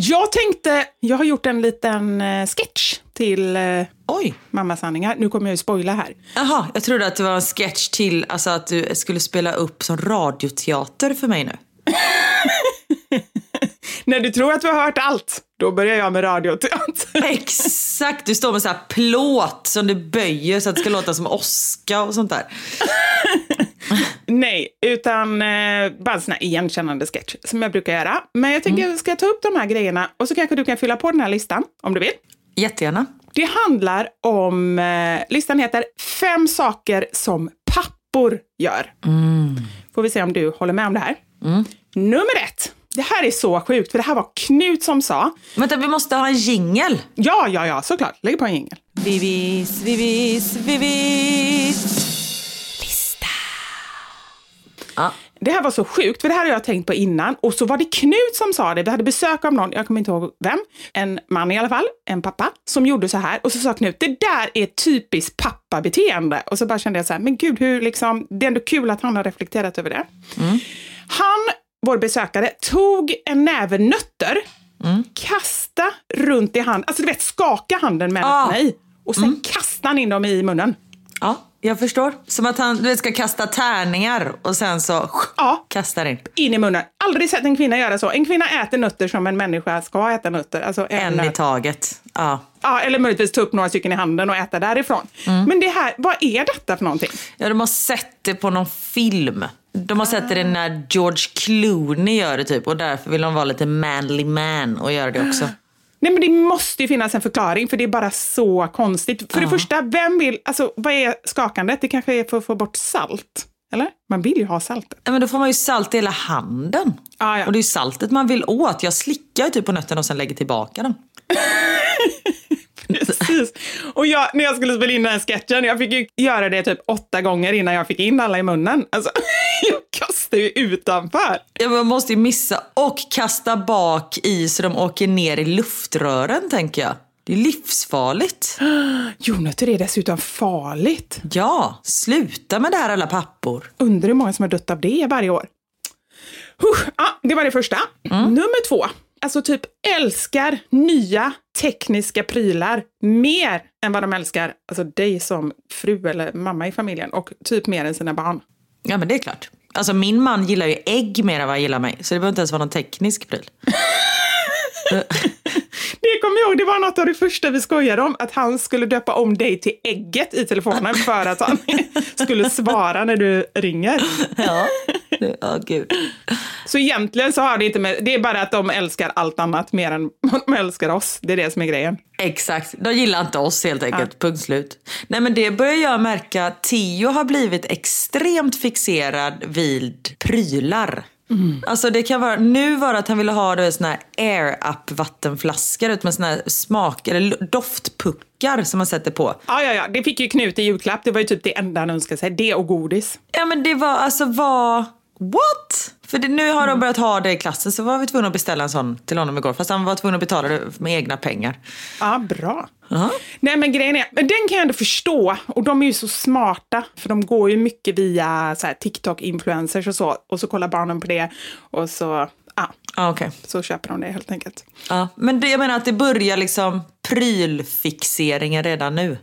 Jag tänkte, jag har gjort en liten eh, sketch till eh, Oj! Mammasanningar. Nu kommer jag ju spoila här. Jaha, jag trodde att det var en sketch till, alltså att du skulle spela upp som radioteater för mig nu. När du tror att du har hört allt, då börjar jag med radioteater. Exakt, du står med så här plåt som du böjer så att det ska låta som Oscar och sånt där. Nej, utan eh, bara en sån här igenkännande sketch som jag brukar göra. Men jag tänker, ska jag ta upp de här grejerna och så kanske du kan fylla på den här listan om du vill. Jättegärna. Det handlar om, eh, listan heter Fem saker som pappor gör. Får vi se om du håller med om det här. Nummer ett. Det här är så sjukt, för det här var Knut som sa. Vänta, vi måste ha en jingel. Ja, ja, ja, såklart. Lägg på en jingel. Vivis, vivis, vivis. Ja. Det här var så sjukt, för det här har jag tänkt på innan. Och så var det Knut som sa det. Vi hade besök av någon, jag kommer inte ihåg vem. En man i alla fall, en pappa, som gjorde så här. Och så sa Knut, det där är typiskt pappabeteende. Och så bara kände jag så här, men gud, hur liksom, det är ändå kul att han har reflekterat över det. Han, vår besökare, tog en näve nötter, kasta runt i handen, alltså du vet skaka handen med Ah. i. Och sen kastade han in dem i munnen. ja. jag förstår. Som att han du vet, ska kasta tärningar och sen så Ja. kastar in. In i munnen. Aldrig sett en kvinna göra så. En kvinna äter nötter som en människa ska äta nötter. Alltså En i nöt. taget. Ja. Ja, eller möjligtvis ta upp några stycken i handen och äta därifrån. Mm. Men det här, vad är detta för någonting? ja, de har sett det på någon film. De har sett det när George Clooney gör det typ och därför vill de vara lite manly man och göra det också. Nej men det måste ju finnas en förklaring för det är bara så konstigt. För det första, vem vill, alltså vad är skakandet? Det kanske är för att få bort salt? Eller? Man vill ju ha saltet. Ja, men då får man ju salt i hela handen. Ah, ja. Och det är ju saltet man vill åt. Jag slickar ju typ på nötterna och sen lägger tillbaka dem. Precis. Och jag, när jag skulle spela in den här sketchen, jag fick ju göra det typ åtta gånger innan jag fick in alla i munnen. Alltså, jag kastade ju utanför. Ja, man måste ju missa och kasta bak i så de åker ner i luftrören tänker jag. Det är livsfarligt. Jordnötter är dessutom farligt. Ja, sluta med det här alla pappor. Undrar hur många som har dött av det varje år. Huh, ja, det var det första. Nummer två. Alltså typ älskar nya tekniska prylar mer än vad de älskar alltså dig som fru eller mamma i familjen och typ mer än sina barn. Ja men det är klart. Alltså min man gillar ju ägg mer än vad han gillar mig. Så det behöver inte ens vara någon teknisk pryl. Det kommer jag ihåg, det var något av det första vi skojade om, att han skulle döpa om dig till ägget i telefonen för att han skulle svara när du ringer. Ja, ja gud. Så egentligen så har det inte med, det är bara att de älskar allt annat mer än de älskar oss. Det är det som är grejen. Exakt, de gillar inte oss helt enkelt. Punkt slut. Nej men det börjar jag märka. Theo har blivit extremt fixerad vid prylar. Alltså det kan vara, nu var det att han ville ha du vet, såna här air-up vattenflaskor med såna här smak eller doftpuckar som man sätter på. Ja, ja, ja, det fick ju Knut i julklapp. Det var ju typ det enda han önskade sig. Det och godis. Ja men det var alltså vad, what? För det, nu har de börjat ha det i klassen så var vi tvungna att beställa en sån till honom igår. Fast han var tvungen att betala det med egna pengar. Ja, bra. Ja. Nej, men grejen är, men den kan jag ändå förstå. Och de är ju så smarta, för de går ju mycket via så här, TikTok-influencers och så. Och så kollar barnen på det och så, ja, Ja okej. så köper de det helt enkelt. Ja, men det, jag menar att det börjar liksom prylfixeringen redan nu.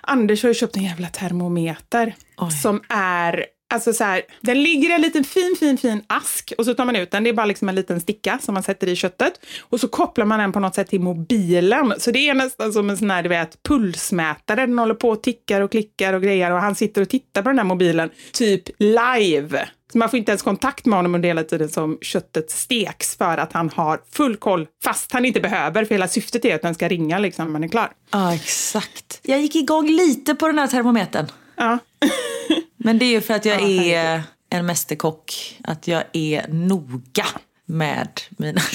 Anders har ju köpt en jävla termometer Oj. som är Alltså så här, den ligger i en liten fin, fin, fin ask och så tar man ut den. Det är bara liksom en liten sticka som man sätter i köttet. Och så kopplar man den på något sätt till mobilen. Så det är nästan som en sån här, du vet, pulsmätare. Den håller på och tickar och klickar och grejer och han sitter och tittar på den här mobilen, typ live. Så man får inte ens kontakt med honom under hela tiden som köttet steks för att han har full koll, fast han inte behöver, för hela syftet är att den ska ringa liksom när man är klar. Ja, exakt. Jag gick igång lite på den här termometern. Ja. Men det är ju för att jag Ja, är en mästerkock. Att jag är noga med mina...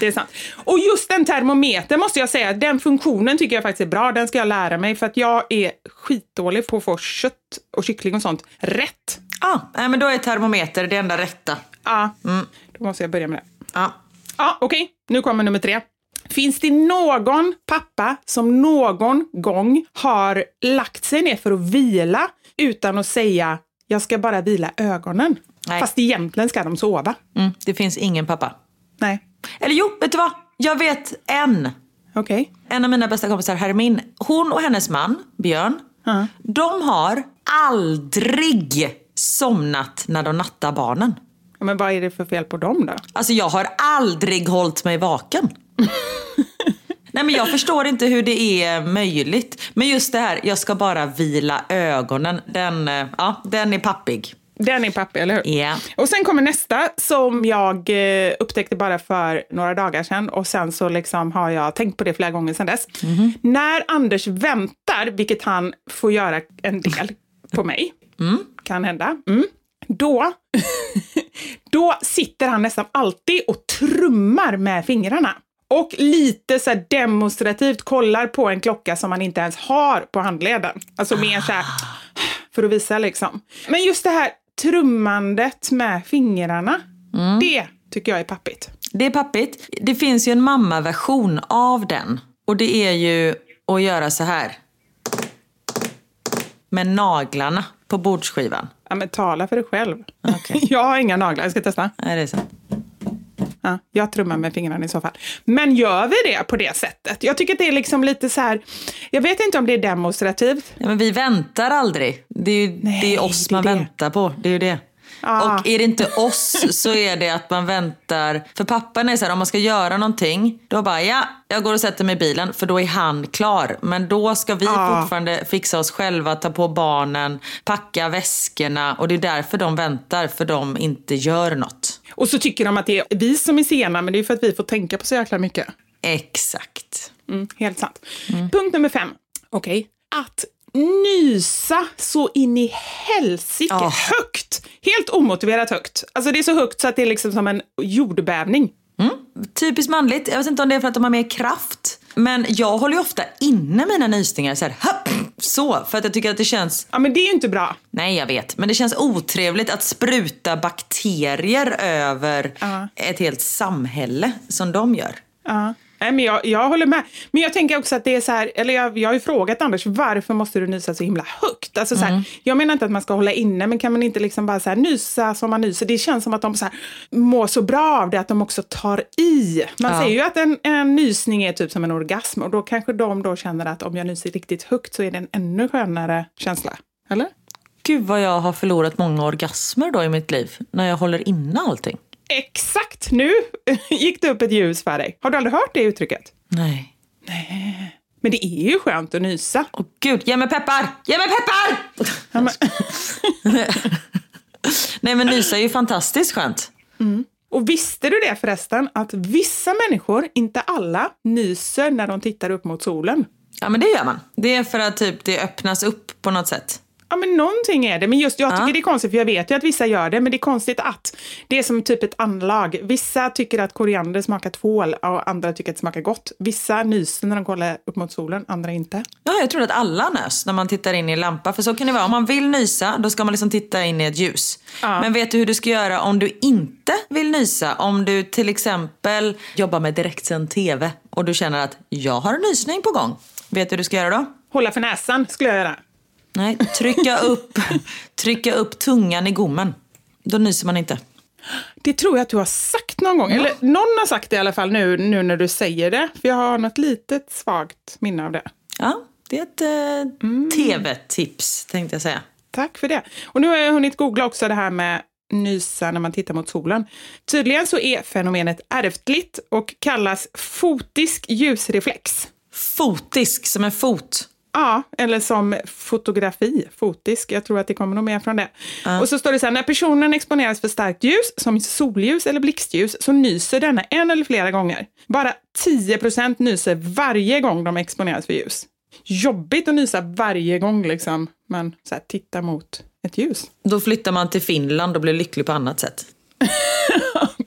Det är sant. Och just den termometern måste jag säga, den funktionen tycker jag faktiskt är bra. Den ska jag lära mig för att jag är skitdålig på att få kött och kyckling och sånt rätt. ah, nej, men då är termometer det enda rätta. Ja, då måste jag börja med det. Ja. Ja, okej. Nu kommer nummer tre. Finns det någon pappa som någon gång har lagt sig ner för att vila utan att säga jag ska bara vila ögonen? Nej. Fast egentligen ska de sova. Mm, det finns ingen pappa. Nej, Eller jo, vet du vad? Jag vet en. okej. En av mina bästa kompisar, Hermin. Hon och hennes man, Björn. De har aldrig somnat när de nattar barnen. Men vad är det för fel på dem då? Alltså jag har aldrig hållit mig vaken. Nej men jag förstår inte hur det är möjligt. Men just det här, jag ska bara vila ögonen. Den, eh, ja, den är pappig. Den är pappa, eller hur? Ja. Och sen kommer nästa som jag eh, upptäckte bara för några dagar sedan och sen så liksom har jag tänkt på det flera gånger sedan dess. När Anders väntar, vilket han får göra en del på mig, kan hända, mm. då, då sitter han nästan alltid och trummar med fingrarna. Och lite så demonstrativt kollar på en klocka som man inte ens har på handleden. Alltså mer så här, för att visa liksom. Men just det här trummandet med fingrarna, det tycker jag är pappigt. Det är pappigt. Det finns ju en mammaversion av den. Och det är ju att göra så här. Med naglarna på bordsskivan. Ja, men tala för dig själv. Okej. Jag har inga naglar, jag ska testa. Nej, det är sant. Ja, jag trummar med fingrarna i så fall. Men gör vi det på det sättet? Jag tycker att det är liksom lite så här, jag vet inte om det är demonstrativt. Ja, men vi väntar aldrig. Det är ju Nej, det är oss det är man det. väntar på. Det är ju det. Ja. Och är det inte oss så är det att man väntar. För pappan är så här, om man ska göra någonting, då bara ja, jag går och sätter mig i bilen för då är han klar. Men då ska vi Ja. fortfarande fixa oss själva, ta på barnen, packa väskorna och det är därför de väntar, för de inte gör något. Och så tycker de att det är vi som är sena, men det är för att vi får tänka på så jäkla mycket. Exakt. Mm, helt sant. Punkt nummer fem. Okej. Att nysa så in i helsike Ja. högt. Helt omotiverat högt. Alltså det är så högt så att det är liksom som en jordbävning. Typiskt manligt. Jag vet inte om det är för att de har mer kraft. Men jag håller ju ofta inne mina nysningar så här, hopp, så. För att jag tycker att det känns Ja, men det är ju inte bra. Nej, jag vet. Men det känns otrevligt att spruta bakterier över Ja. ett helt samhälle som de gör. Ja. Nej, men jag, jag håller med. Men jag tänker också att det är så här, eller jag, jag har ju frågat Anders, varför måste du nysa så himla högt? Alltså så här, Jag menar inte att man ska hålla inne, men kan man inte liksom bara så här, nysa som man nyser? Det känns som att de så här, mår så bra av det att de också tar i. Man Ja. säger ju att en, en nysning är typ som en orgasm och då kanske de då känner att om jag nyser riktigt högt så är det en ännu skönare känsla. Eller? Gud vad jag har förlorat många orgasmer då i mitt liv. När jag håller inne allting. Exakt! Nu gick det upp ett ljus för dig. Har du aldrig hört det uttrycket? Nej. Men det är ju skönt att nysa. Åh gud, ge mig peppar! Ge mig peppar! Ja, men- Nej men nysa är ju fantastiskt skönt. Och visste du det förresten, att vissa människor, inte alla, nyser när de tittar upp mot solen? Ja men det gör man. Det är för att typ det öppnas upp på något sätt. Ja, men någonting är det. Men just jag tycker Ja. det är konstigt, för jag vet ju att vissa gör det, men det är konstigt att det är som typ ett anlag. Vissa tycker att koriander smakar tvål och andra tycker att det smakar gott. Vissa nyser när de kollar upp mot solen, andra inte. Ja, jag trodde att alla nös när man tittar in i en lampa. För så kan det vara. Om man vill nysa, då ska man liksom titta in i ett ljus. Ja. Men vet du hur du ska göra om du inte vill nysa? Om du till exempel jobbar med direktsänd TV och du känner att jag har en nysning på gång. Vet du hur du ska göra då? Hålla för näsan skulle jag göra. Nej, trycka upp, trycka upp tungan i gommen. Då nyser man inte. Det tror jag att du har sagt någon gång. Eller någon har sagt det i alla fall nu, nu när du säger det. För jag har något litet svagt minne av det. Ja, det är ett eh, TV-tips tänkte jag säga. Tack för det. Och nu har jag hunnit googla också det här med nysa när man tittar mot solen. Tydligen så är fenomenet ärftligt och kallas fotisk ljusreflex. Fotisk, som en fot. Ja, eller som fotografi, fotisk. Jag tror att det kommer nog mer från det. Och så står det så här, när personen exponeras för starkt ljus, som solljus eller blixtljus, så nyser denna en eller flera gånger. Bara 10% nyser varje gång de exponeras för ljus. Jobbigt att nysa varje gång liksom man så här, tittar mot ett ljus. Då flyttar man till Finland och blir lycklig på annat sätt.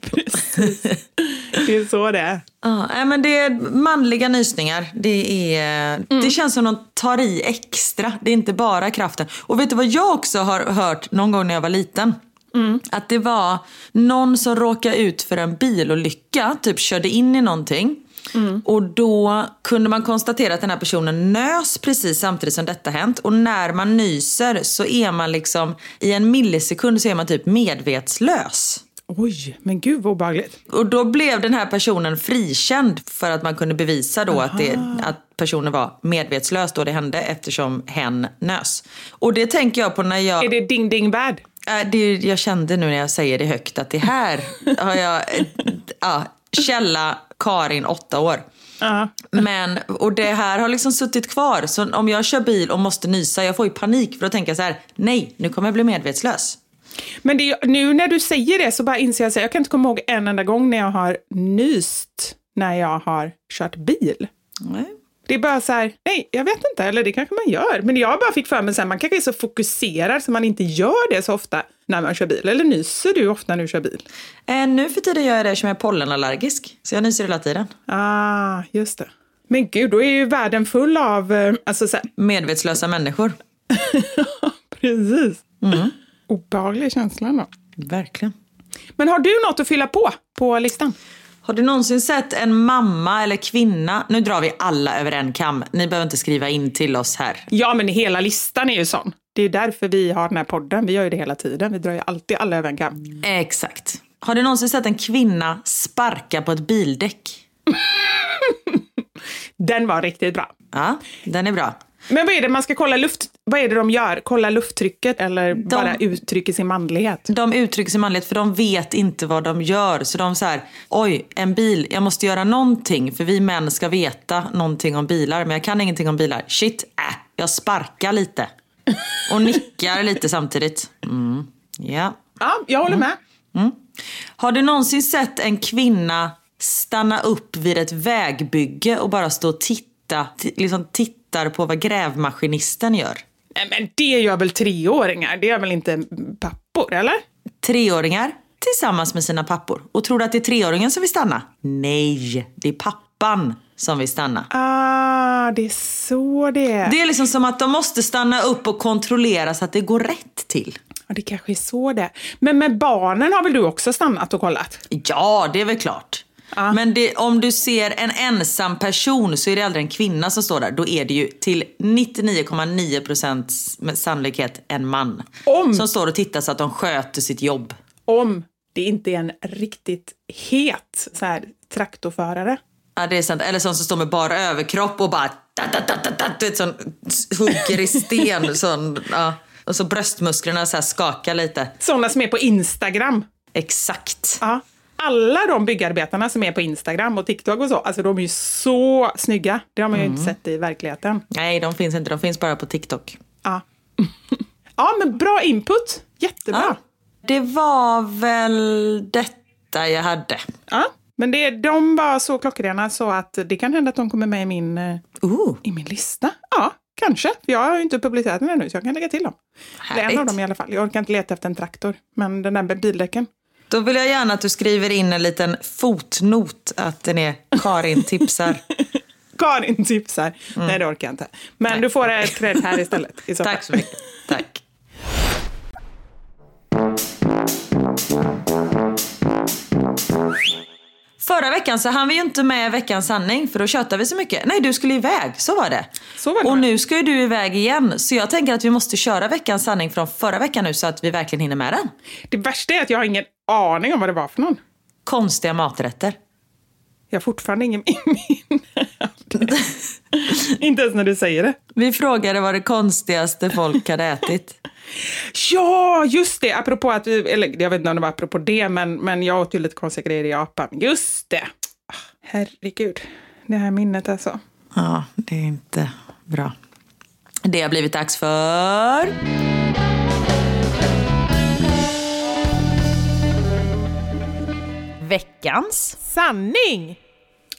Precis. Det är så det är. Nej, men det är manliga nysningar. Det, är, det känns som de tar i extra. Det är inte bara kraften. Och vet du vad jag också har hört någon gång när jag var liten? Att det var någon som råkade ut för en bilolycka, typ körde in i någonting. Och då kunde man konstatera att den här personen nös precis samtidigt som detta hänt. Och när man nyser så är man liksom, i en millisekund så är man typ medvetslös. Oj, men gud vad obehagligt. Och då blev den här personen frikänd för att man kunde bevisa då att, det, att personen var medvetslös då det hände eftersom hen nös. Och det tänker jag på när jag... Är det ding ding bad? Äh, det, jag kände nu när jag säger det högt att det här har jag... Ja, källa Karin, åtta år. Men, och det här har liksom suttit kvar. Så om jag kör bil och måste nysa, jag får ju panik för då tänker jag så här, nej, nu kommer jag bli medvetslös. Men det, nu när du säger det så bara inser jag att jag kan inte komma ihåg en enda gång när jag har nyst när jag har kört bil. Nej. Det är bara så här, nej, jag vet inte, eller det kanske man gör. Men jag bara fick för mig att man kanske är så fokuserad så man inte gör det så ofta när man kör bil. Eller nyser du ofta när du kör bil? Eh, nu för tiden gör jag det som jag är pollenallergisk. Så jag nyser hela tiden. Ah, just det. Men gud, då är ju världen full av, eh, alltså så här, Medvetslösa människor. precis. Obehaglig känsla då. Verkligen. Men har du något att fylla på, på listan? Har du någonsin sett en mamma eller kvinna, nu drar vi alla över en kam, ni behöver inte skriva in till oss här. Ja, men hela listan är ju sån. Det är ju därför vi har den här podden. Vi gör ju det hela tiden. Vi drar ju alltid alla över en kam. Exakt. Har du någonsin sett en kvinna sparka på ett bildäck? Den var riktigt bra. Ja, den är bra. Men vad är det man ska kolla luft... Vad är det de gör? Kolla lufttrycket eller bara uttrycker sin manlighet? De uttrycker sin manlighet för de vet inte vad de gör. Så de säger, oj, en bil, jag måste göra någonting för vi män ska veta någonting om bilar. Men jag kan ingenting om bilar. Shit, äh, jag sparkar lite. Och nickar lite samtidigt. Mm. Ja. Ja, jag håller med. Har du någonsin sett en kvinna stanna upp vid ett vägbygge och bara stå och titta, liksom tittar på vad grävmaskinisten gör? Nej, Men det gör väl treåringar? Det gör väl inte pappor, eller? Treåringar tillsammans med sina pappor. Och tror du att det är treåringen som vill stanna? Nej, det är pappan som vill stanna. Ah, det är så det är. Det är liksom som att de måste stanna upp och kontrollera så att det går rätt till. Ja, det kanske är så det är. Men med barnen har väl du också stannat och kollat? Ja, det är väl klart. Men det, om du ser en ensam person så är det aldrig en kvinna som står där. Då är det ju till 99,9% med sannolikhet en man. Om- Som står och tittar så att de sköter sitt jobb. Om det inte är en riktigt het så här, traktorförare. Ja, det är sant. Eller sån som står med bara överkropp och bara... Vet, sån, hugger i sten. sån, ja. Och så bröstmusklerna så här skakar lite. Sådana som är på Instagram. Exakt. Ja. Alla de byggarbetarna som är på Instagram och TikTok och så, alltså de är ju så snygga. Det har man ju inte sett i verkligheten. Nej, de finns inte. De finns bara på TikTok. Ja, ja men bra input. Jättebra. Ja. Det var väl detta jag hade. Ja, men det, de var så klockrena så att det kan hända att de kommer med i min, Ooh. i min lista. Ja, kanske. Jag har ju inte publicerat den ännu så jag kan lägga till dem. Det är en av dem i alla fall. Jag orkar inte leta efter en traktor. Men den där med bildäcken. Då vill jag gärna att du skriver in en liten fotnot att den är Karin tipsar. Karin tipsar. Nej, det orkar jag inte. Men du får ett cred här istället. I så. Tack så mycket. Tack. Förra veckan så hann vi ju inte med veckans sanning för då tjötade vi så mycket. Nej, du skulle iväg. Så var det. Så var det. Och nu ska ju du iväg igen. Så jag tänker att vi måste köra veckans sanning från förra veckan nu så att vi verkligen hinner med den. Det värsta är att jag har ingen aning om vad det var för någon. Konstiga maträtter. Jag har fortfarande ingen minne av det. Inte ens när du säger det. Vi frågade vad det konstigaste folk hade ätit. Ja, just det. Apropå att vi, eller jag vet inte om det var apropå det, men, men jag åt ju lite konstiga grejer i Japan. Just det. Herregud. Det här minnet alltså. Ja, det är inte bra. Det har blivit dags för... Veckans. Sanning!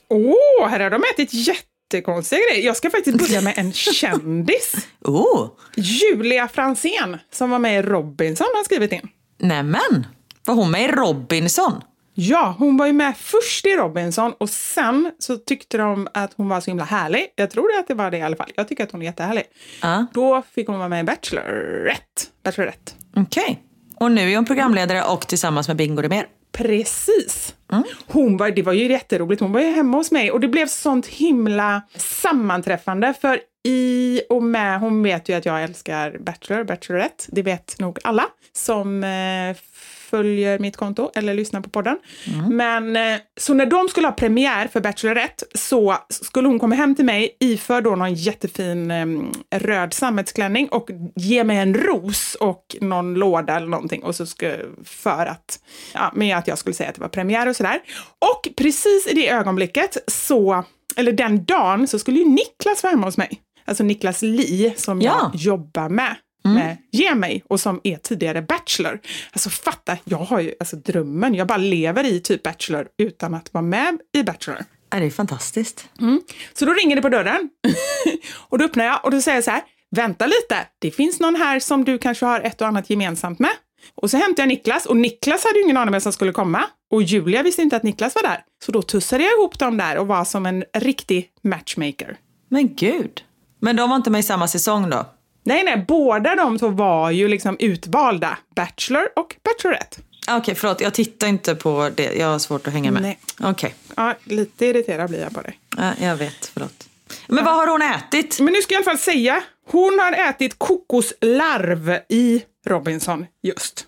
Åh, här har de ätit jättekonstiga grejer. Jag ska faktiskt börja med en kändis. Oh, Julia Fransén, som var med i Robinson, har skrivit in. nämen! Var hon med i Robinson? Ja, hon var ju med först i Robinson och sen så tyckte de att hon var så himla härlig. Jag tror att det var det i alla fall. Jag tycker att hon är jättehärlig. Ja. Då fick hon vara med i Bachelorette. Bachelorette. Okej. Och nu är hon programledare och tillsammans med Bingo mer. Precis. Hon var, det var ju jätteroligt. Hon var ju hemma hos mig och det blev sånt himla sammanträffande för i och med, hon vet ju att jag älskar Bachelor, Bachelorette. Det vet nog alla som eh, följer mitt konto eller lyssnar på podden. Men eh, så när de skulle ha premiär för Bachelorette så skulle hon komma hem till mig iförd då någon jättefin eh, röd sammetsklänning och ge mig en ros och någon låda eller någonting och så ska, för att, ja, med att jag skulle säga att det var premiär och sådär. Och precis i det ögonblicket så, eller den dagen så skulle ju Niklas vara hemma hos mig. Alltså Niklas Li som Ja. jag jobbar med. Med Ge mig och som är tidigare Bachelor. Alltså fatta, jag har ju alltså drömmen. Jag bara lever i typ Bachelor utan att vara med i Bachelor. Ja, det är fantastiskt. Så då ringer det på dörren och då öppnar jag och då säger jag så här, vänta lite, det finns någon här som du kanske har ett och annat gemensamt med. Och så hämtar jag Niklas och Niklas hade ju ingen aning vem som skulle komma och Julia visste inte att Niklas var där. Så då tussade jag ihop dem där och var som en riktig matchmaker. Men gud. Men de var inte med i samma säsong då? Nej, nej, båda de två var ju liksom utvalda, Bachelor och Bachelorette. Okej, förlåt. Jag tittar inte på det. Jag har svårt att hänga med. Nej. Okej. Ja, lite irriterad blir jag på dig. Ja, jag vet. Förlåt. Men vad har hon ätit? Men nu ska jag i alla fall säga, hon har ätit kokoslarv i Robinson just.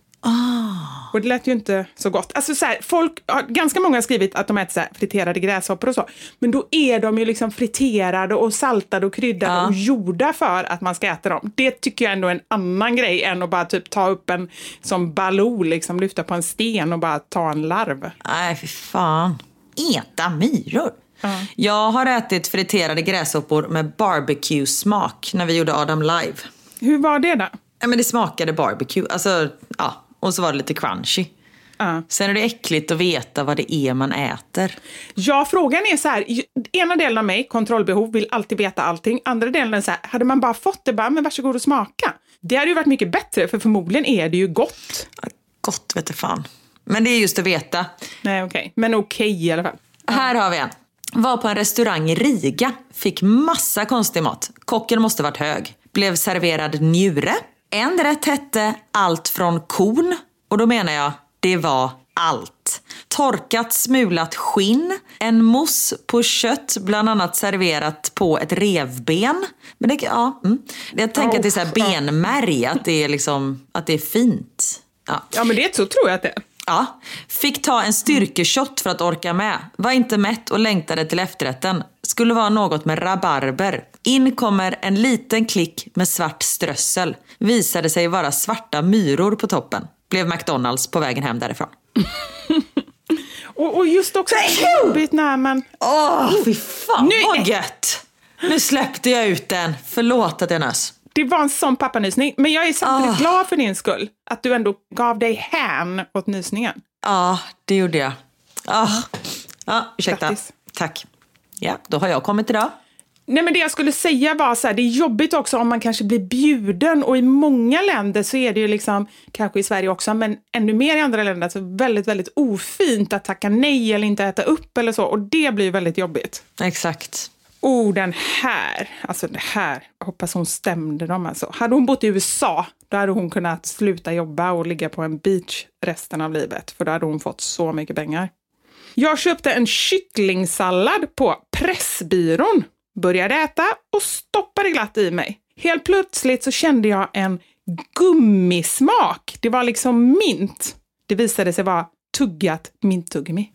Och det lät ju inte så gott. Alltså så här, folk, ganska många har skrivit att de äter så här friterade gräshoppor och så. Men då är de ju liksom friterade och saltade och kryddade och gjorda för att man ska äta dem. Det tycker jag ändå är en annan grej än att bara typ ta upp en som Baloo, liksom lyfta på en sten och bara ta en larv. Nej, fy fan. Äta myror. Jag har ätit friterade gräshoppor med barbecue-smak när vi gjorde Adam live. Hur var det då? Ja, men det smakade barbecue. Alltså, ja. Och så var det lite crunchy. Ja. Sen är det äckligt att veta vad det är man äter. Ja, frågan är så här. Ena delen av mig, kontrollbehov, vill alltid veta allting. Andra delen är så här, hade man bara fått det, bara, men varsågod och smaka. Det hade ju varit mycket bättre, för förmodligen är det ju gott. Gott vete fan. Men det är just att veta. Nej, okej. Men okej i alla fall. Här har vi en. Var på en restaurang i Riga. Fick massa konstig mat. Kocken måste varit hög. Blev serverad njure. En rätt hette allt från korn. Och då menar jag, det var allt. Torkat smulat skinn, en mousse på kött, bland annat serverat på ett revben. Men det, ja, mm. Jag tänker att det är så här benmärg, att det är, liksom, att det är fint. Ja. Ja, men det så tror jag att det är. Ja, fick ta en styrkeshot för att orka med. Var inte mätt och längtade till efterrätten. Skulle vara något med rabarber. In kommer en liten klick med svart strössel. Visade sig vara svarta myror på toppen. Blev McDonalds på vägen hem därifrån. Och, och just också jobbigt när man... Åh, fy fan Nu- vad gött! Nu släppte jag ut den. Förlåt att jag nös. Det var en sån pappanysning. Men jag är samtidigt Ah. glad för din skull. Att du ändå gav dig hän åt nysningen. Ja, det gjorde jag. Ah. Ja, ursäkta. Grattis. Tack. Ja, då har jag kommit idag. Nej, men det jag skulle säga var så här, det är jobbigt också om man kanske blir bjuden och i många länder så är det ju liksom, kanske i Sverige också, men ännu mer i andra länder, så väldigt, väldigt ofint att tacka nej eller inte äta upp eller så och det blir ju väldigt jobbigt. Exakt. Oh, den här, alltså det här, jag hoppas hon stämde dem alltså. Hade hon bott i USA, då hade hon kunnat sluta jobba och ligga på en beach resten av livet, för då hade hon fått så mycket pengar. Jag köpte en kycklingsallad på Pressbyrån, började äta och stoppade glatt i mig. Helt plötsligt så kände jag en gummismak. Det var liksom mint. Det visade sig vara tuggat minttuggummi.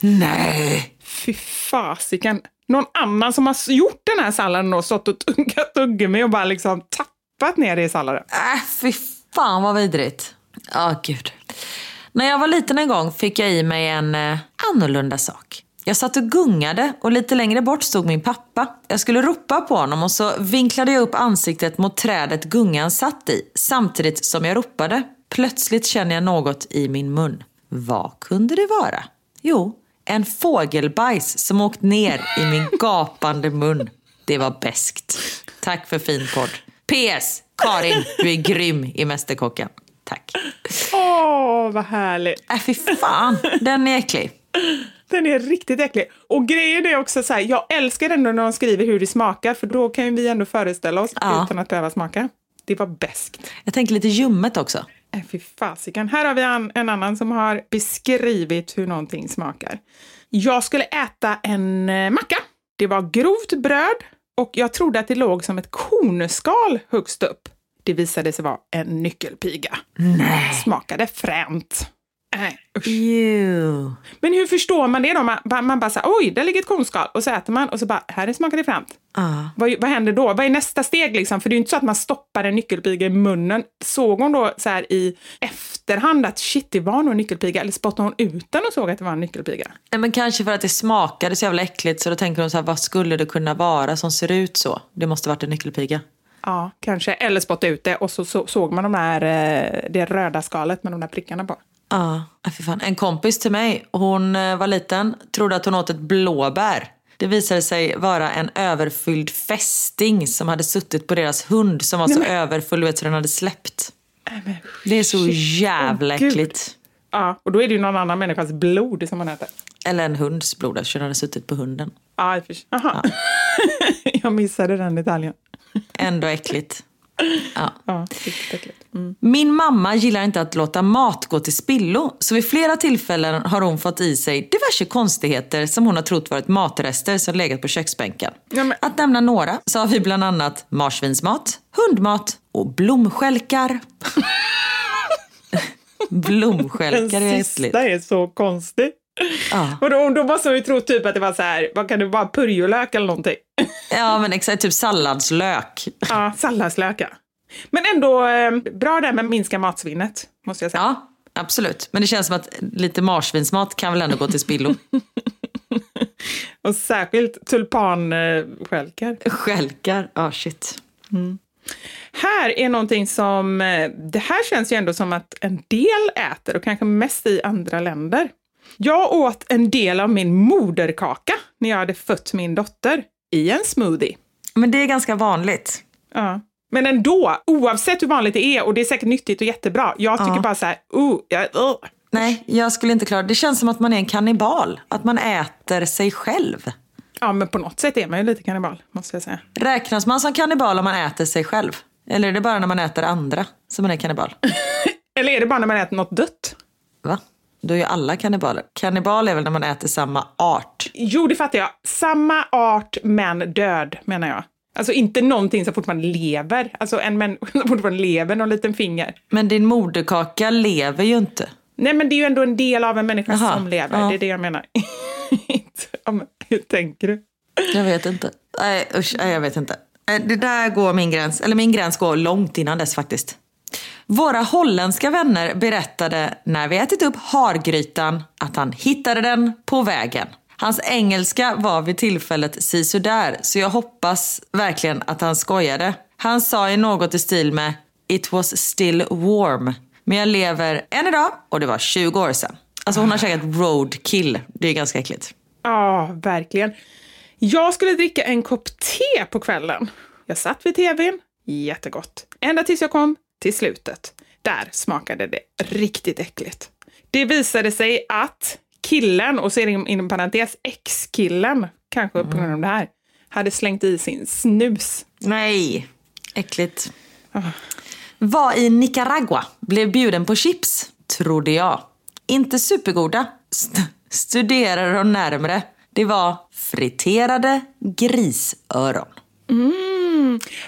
Nej. Fy fasiken. Någon annan som har gjort den här salladen och stått och tuggat tuggummi och bara liksom tappat ner det i salladen. Äh, fy fan vad vidrigt. Ja, gud. När jag var liten en gång fick jag i mig en eh, annorlunda sak. Jag satt och gungade och lite längre bort stod min pappa. Jag skulle ropa på honom och så vinklade jag upp ansiktet mot trädet gungan satt i samtidigt som jag ropade. Plötsligt känner jag något i min mun. Vad kunde det vara? Jo, en fågelbajs som åkt ner i min gapande mun. Det var beskt. Tack för fin podd. PS. Karin, du är grym i Mästerkocken. Tack. Åh, vad härligt. Äh, fy fan. Den är äcklig. Den är riktigt äcklig. Och grejen är också så här, jag älskar ändå när de skriver hur det smakar, för då kan vi ändå föreställa oss Ja. utan att behöva smaka. Det var beskt. Jag tänker lite ljummet också. Äh, fy fasiken. Här har vi en, en annan som har beskrivit hur någonting smakar. Jag skulle äta en eh, macka. Det var grovt bröd och jag trodde att det låg som ett kornskal högst upp. Det visade sig vara en nyckelpiga. Nej. Smakade fränt. Nej. Ew. Men hur förstår man det då? Man, man bara så här, oj, där ligger ett kornskal. Och så äter man och så bara, här smakar det fränt. Ah. Vad, vad händer då? Vad är nästa steg liksom? För det är ju inte så att man stoppar en nyckelpiga i munnen. Såg hon då så här i efterhand att shit, det var nog en nyckelpiga? Eller spottade hon ut den och såg att det var en nyckelpiga? Nej, men kanske för att det smakade så jävla äckligt så då tänker hon så här, vad skulle det kunna vara som ser ut så? Det måste varit en nyckelpiga. Ja, kanske. Eller spottade ut det och så, så såg man de där, eh, det röda skalet med de där prickarna på. Ja, ah, fy fan. En kompis till mig, hon eh, var liten, trodde att hon åt ett blåbär. Det visade sig vara en överfylld fästing som hade suttit på deras hund som var så överfull du vet, så den hade släppt. Det är så jävla Gud. äckligt. Ja, och då är det ju någon annan människas blod som man äter. Eller en hunds blod eftersom den hade suttit på hunden. Ja, för. Aha. jag missade den detaljen. Ändå äckligt. Ja. Mm. Min mamma gillar inte att låta mat gå till spillo, så vid flera tillfällen har hon fått i sig diverse konstigheter som hon har trott varit matrester som legat på köksbänken. Ja, men- Att nämna några så har vi bland annat marsvinsmat, hundmat och blomstjälkar. Blomstjälkar är Den sista är så konstig. Ja. Och då, då måste man ju tro typ att det var så här, vad kan det vara, purjolök eller någonting? ja, men exakt. Typ salladslök. Ja, salladslök ja. Men ändå eh, bra där med minska matsvinnet, måste jag säga. Ja, absolut. Men det känns som att lite marsvinsmat kan väl ändå gå till spillo. Och särskilt tulpanstjälkar. Skälkar, ja oh, shit. Här är någonting som, eh, det här känns ju ändå som att en del äter och kanske mest i andra länder. Jag åt en del av min moderkaka när jag hade fött min dotter i en smoothie. Men det är ganska vanligt. Ja. Men ändå, oavsett hur vanligt det är, och det är säkert nyttigt och jättebra, jag tycker Ja. bara så här, uh, uh. Nej, jag skulle inte klara det. Det känns som att man är en kannibal. Att man äter sig själv. Ja, men på något sätt är man ju lite kannibal, måste jag säga. Räknas man som kannibal om man äter sig själv? Eller är det bara när man äter andra som man är kannibal? Eller är det bara när man äter något dött? Va? Då är ju alla kannibaler. Kannibal är väl när man äter samma art? Jo, det fattar jag. Samma art, men död, menar jag. Alltså inte någonting som fortfarande lever. Alltså en människa som fortfarande lever, någon liten finger. Men din moderkaka lever ju inte. Nej, men det är ju ändå en del av en människa Jaha, som lever. ja. Det är det jag menar. Hur tänker du? Jag vet inte. Nej, usch, nej, jag vet inte. Eh, Det där går min gräns, eller min gräns går långt innan dess faktiskt. Våra holländska vänner berättade när vi ätit upp hargrytan att han hittade den på vägen. Hans engelska var vid tillfället sisådär, så jag hoppas verkligen att han skojade. Han sa i något i stil med “It was still warm”. Men jag lever än idag och det var 20 år sedan. Alltså hon har käkat roadkill. Det är ganska äckligt. Ja, verkligen. Jag skulle dricka en kopp te på kvällen. Jag satt vid tvn, jättegott. Ända tills jag kom till slutet. Där smakade det riktigt äckligt. Det visade sig att killen, och så är det inom parentes ex-killen, kanske på grund av det här, hade slängt i sin snus. Nej, äckligt. Var i Nicaragua, blev bjuden på chips, trodde jag. Inte supergoda. St- studerade de närmre. Det var friterade grisöron.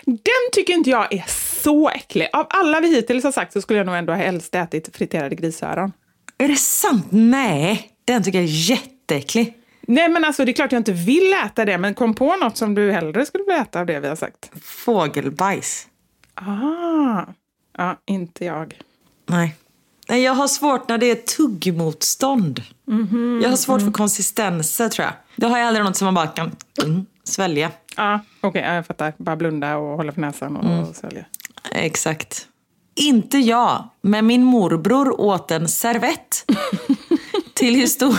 Den tycker inte jag är så äcklig. Av alla vi hittills har sagt så skulle jag nog ändå helst ätit friterade grisöron. Är det sant? Nej, den tycker jag är jätteäcklig. Nej men alltså det är klart jag inte vill äta det, men kom på något som du hellre skulle vilja äta av det vi har sagt. Fågelbajs. Ah, ja, inte jag. Nej. Nej, jag har svårt när det är tuggmotstånd. jag har svårt för konsistenser tror jag. Då har jag aldrig något som man bara kan mm, svälja. Ja, okej, ja, jag fattar. Bara blunda och hålla för näsan och, och svälja. Exakt. Inte jag, men min morbror åt en servett. till, histor-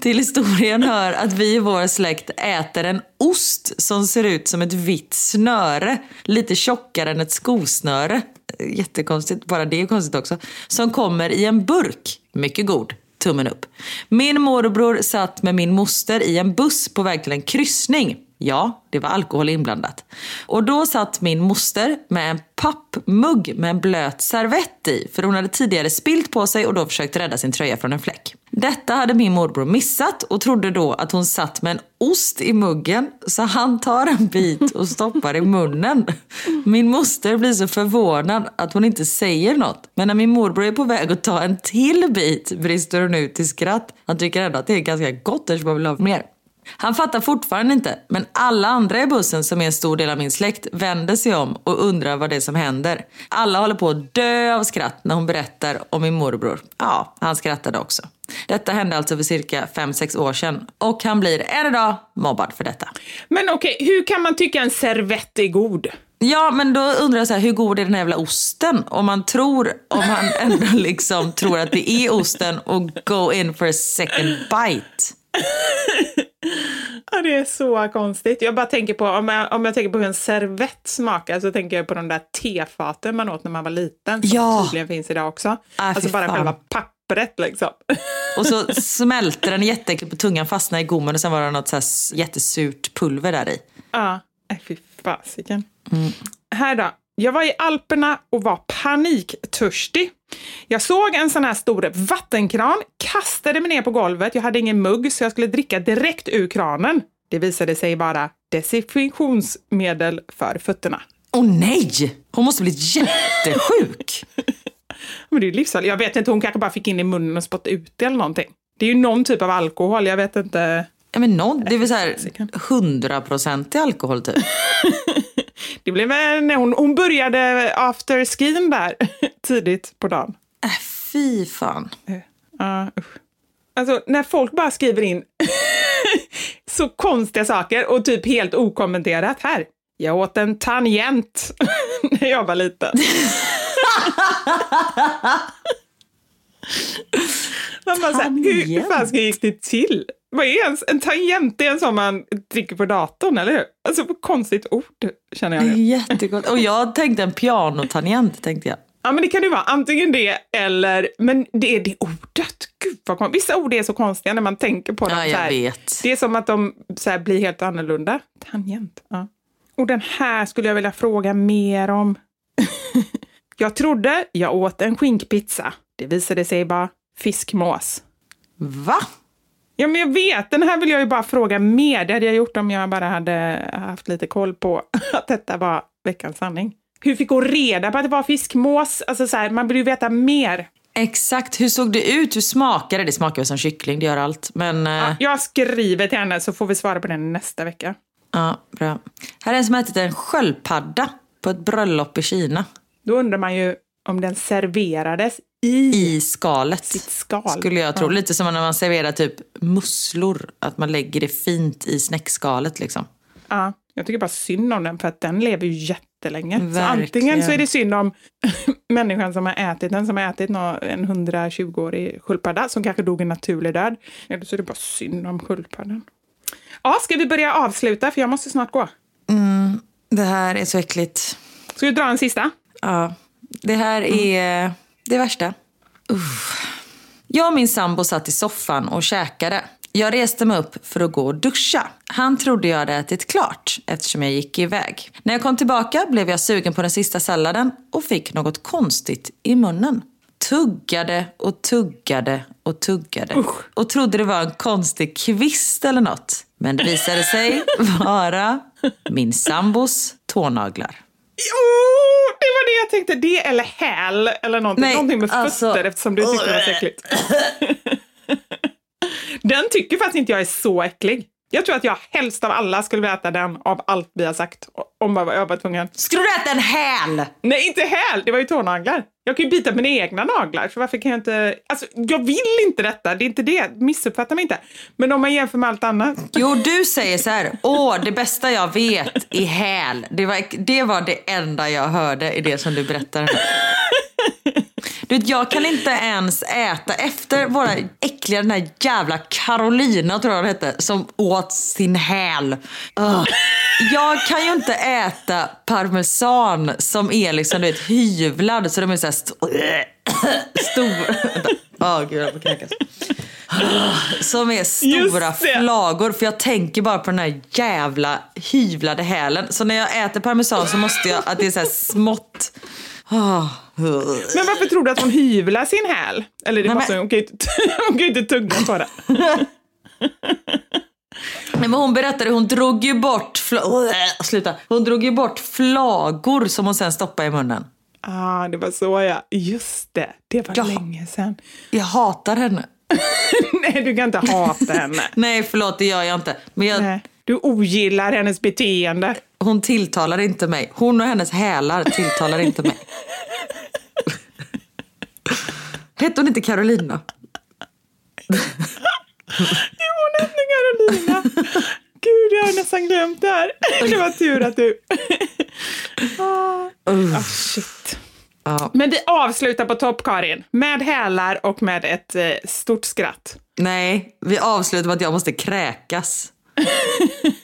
till historien hör att vi i vår släkt äter en ost som ser ut som ett vitt snöre. Lite tjockare än ett skosnöre. Jättekonstigt, bara det är konstigt också. Som kommer i en burk. Mycket god. Tummen upp. Min morbror satt med min moster i en buss på väg till en kryssning. Ja, det var alkohol inblandat. Och då satt min moster med en pappmugg med en blöt servett i. För hon hade tidigare spilt på sig och då försökt rädda sin tröja från en fläck. Detta hade min morbror missat och trodde då att hon satt med en ost i muggen. Så han tar en bit och stoppar i munnen. Min moster blir så förvånad att hon inte säger något. Men när min morbror är på väg att ta en till bit brister hon ut i skratt. Han tycker ändå att det är ganska gott eftersom han vill ha mer. Han fattar fortfarande inte, men alla andra i bussen som är en stor del av min släkt vänder sig om och undrar vad det är som händer. Alla håller på att dö av skratt när hon berättar om min morbror. Ja, han skrattade också. Detta hände alltså för cirka 5-6 år sedan och han blir än idag mobbad för detta. Men okej, hur kan man tycka en servett är god? Ja, men då undrar jag så här, hur god är den här jävla osten? Om man tror, om man ändå liksom tror att det är osten och go in for a second bite. Ja, det är så konstigt. Jag bara tänker på, om jag, om jag tänker på hur en servett smakar så tänker jag på de där tefaten man åt när man var liten. Som Ja. tydligen finns idag också. Ah, alltså bara fan. själva pappret liksom. Och så smälter den jätteäckligt på tungan, fastnar i gommen och sen var det något så här jättesurt pulver där i. Ja, fy fasiken. Här då. Jag var i Alperna och var paniktörstig. Jag såg en sån här stor vattenkran, kastade mig ner på golvet. Jag hade ingen mugg så jag skulle dricka direkt ur kranen. Det visade sig vara desinfektionsmedel för fötterna. Åh nej! Hon måste bli jättesjuk. Men det är ju livsfarligt. Jag vet inte, hon kanske bara fick in i munnen och spottade ut det eller någonting. Det är ju någon typ av alkohol, jag vet inte. Ja, men någon, det är väl så här hundraprocentig alkohol typ. Det blev när hon, hon började afterskin där tidigt på dagen. Äh, fy fan. Ja, usch. Alltså när folk bara skriver in så konstiga saker och typ helt okommenterat här. Jag åt en tangent när jag var liten. Man bara så här, hur fan ska gick det till? Vad är ens en tangent? Det är en sån man trycker på datorn, eller hur? Alltså konstigt ord, känner jag. Det är jättegott. Och jag tänkte en pianotangent tänkte jag. Ja, men det kan ju vara antingen det eller, men det är det ordet. Gud vad konstigt. Vissa ord är så konstiga när man tänker på dem. Ja, jag här. vet. Det är som att de så här, blir helt annorlunda. Tangent. Ja. Och den här skulle jag vilja fråga mer om. jag trodde jag åt en skinkpizza. Det visade sig bara fiskmås. Va? Ja, men jag vet. Den här vill jag ju bara fråga mer. Det hade jag gjort om jag bara hade haft lite koll på att detta var veckans sanning. Hur fick hon reda på att det var fiskmås? Alltså så här, man vill ju veta mer. Exakt, hur såg det ut? Hur smakade det? Det smakar väl som kyckling, det gör allt. Men ja, Ja, jag skriver till henne så får vi svara på den nästa vecka. ja bra. Här är en som ätit en sköldpadda på ett bröllop i Kina. Då undrar man ju om den serverades i, I skalet. sitt skal. Skulle jag tro. Lite som när man serverar typ musslor. Att man lägger det fint i snäckskalet liksom. Ja, jag tycker bara synd om den för att den lever ju jättelänge. Så antingen så är det synd om människan som har ätit den, som har ätit en 120-årig sköldpadda som kanske dog en naturlig död. Eller så är det bara synd om sköldpaddan. Ja, ska vi börja avsluta för jag måste snart gå. Det här är så äckligt. Ska vi dra en sista? Ja, det här är det värsta. Uff. Jag och min sambo satt i soffan och käkade. Jag reste mig upp för att gå och duscha. Han trodde jag hade ätit klart eftersom jag gick iväg. När jag kom tillbaka blev jag sugen på den sista salladen och fick något konstigt i munnen. Tuggade och tuggade och tuggade. Och trodde det var en konstig kvist eller något. Men det visade sig vara min sambos tånaglar. Oh, det var det jag tänkte. Det eller häl eller någonting. Nej, någonting med alltså- fötter eftersom du tyckte det var så äckligt. den tycker faktiskt inte jag är så äcklig. Jag tror att jag helst av alla skulle vilja äta den av allt vi har sagt. Om jag var, jag var tvungen. Skulle du äta en häl? Nej, inte häl! Det var ju tånaglar. Jag kan ju bita mina egna naglar, så varför kan jag inte... Alltså, jag vill inte detta, det är inte det. Missuppfatta mig inte. Men om man jämför med allt annat. Jo, du säger så här. Åh, det bästa jag vet är häl. Det var, det var det enda jag hörde i det som du berättade. Du vet, jag kan inte ens äta efter våra äckliga, den här jävla Carolina tror jag hon hette, som åt sin häl. Ugh. Jag kan ju inte äta parmesan som är liksom, du vet, hyvlad så de är så här st- stora. Åh gud, jag får kräkas. Som är stora det. flagor. För jag tänker bara på den här jävla hyvlade hälen. Så när jag äter parmesan så måste jag att det är så här smått. Ah. Men varför tror du att hon hyvlar sin häl? Eller det Nej, måste men- hon, kan ju inte, hon kan ju inte tugga på det. Nej, men hon berättade, hon drog ju bort, sluta. Hon drog ju bort flagor som hon sen stoppade i munnen. Ah, det var så ja. Just det, det var Ja. länge sedan. Jag hatar henne. Nej, du kan inte hata henne. Nej förlåt det gör jag inte. Men jag, Nej. Du ogillar hennes beteende. Hon tilltalar inte mig. Hon och hennes hälar tilltalar inte mig. Hette hon inte Carolina? Jo, hon hette Carolina. Gud, jag har nästan glömt det här. Det var tur att du... ah, ah, shit. Men vi avslutar på topp, Karin. Med hälar och med ett eh, stort skratt. Nej, vi avslutar med att jag måste kräkas.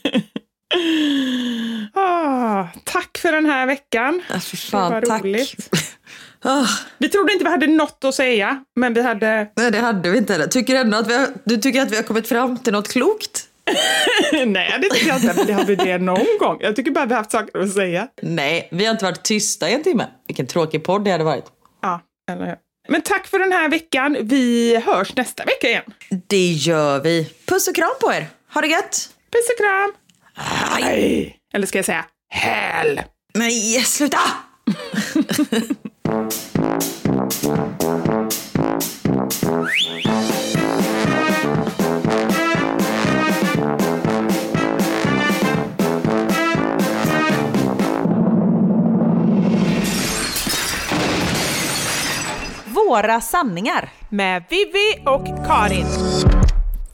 Ah, tack för den här veckan. Äh, fy Det fan, var tack. roligt. Ah, Vi trodde inte vi hade något att säga, men vi hade... nej, det hade vi inte heller. Tycker du ändå att vi har, du tycker att vi har kommit fram till något klokt? Nej, det tycker jag inte. Men det har vi det någon gång. Jag tycker bara vi har haft saker att säga. Nej, vi har inte varit tysta i en timme. Vilken tråkig podd det hade varit. Ja, eller hur? Men tack för den här veckan. Vi hörs nästa vecka igen. Det gör vi. Puss och kram på er. Ha det gött. Puss och kram! Hej! Eller ska jag säga häl? Nej, sluta! Våra sanningar. Med Vivi och Karin.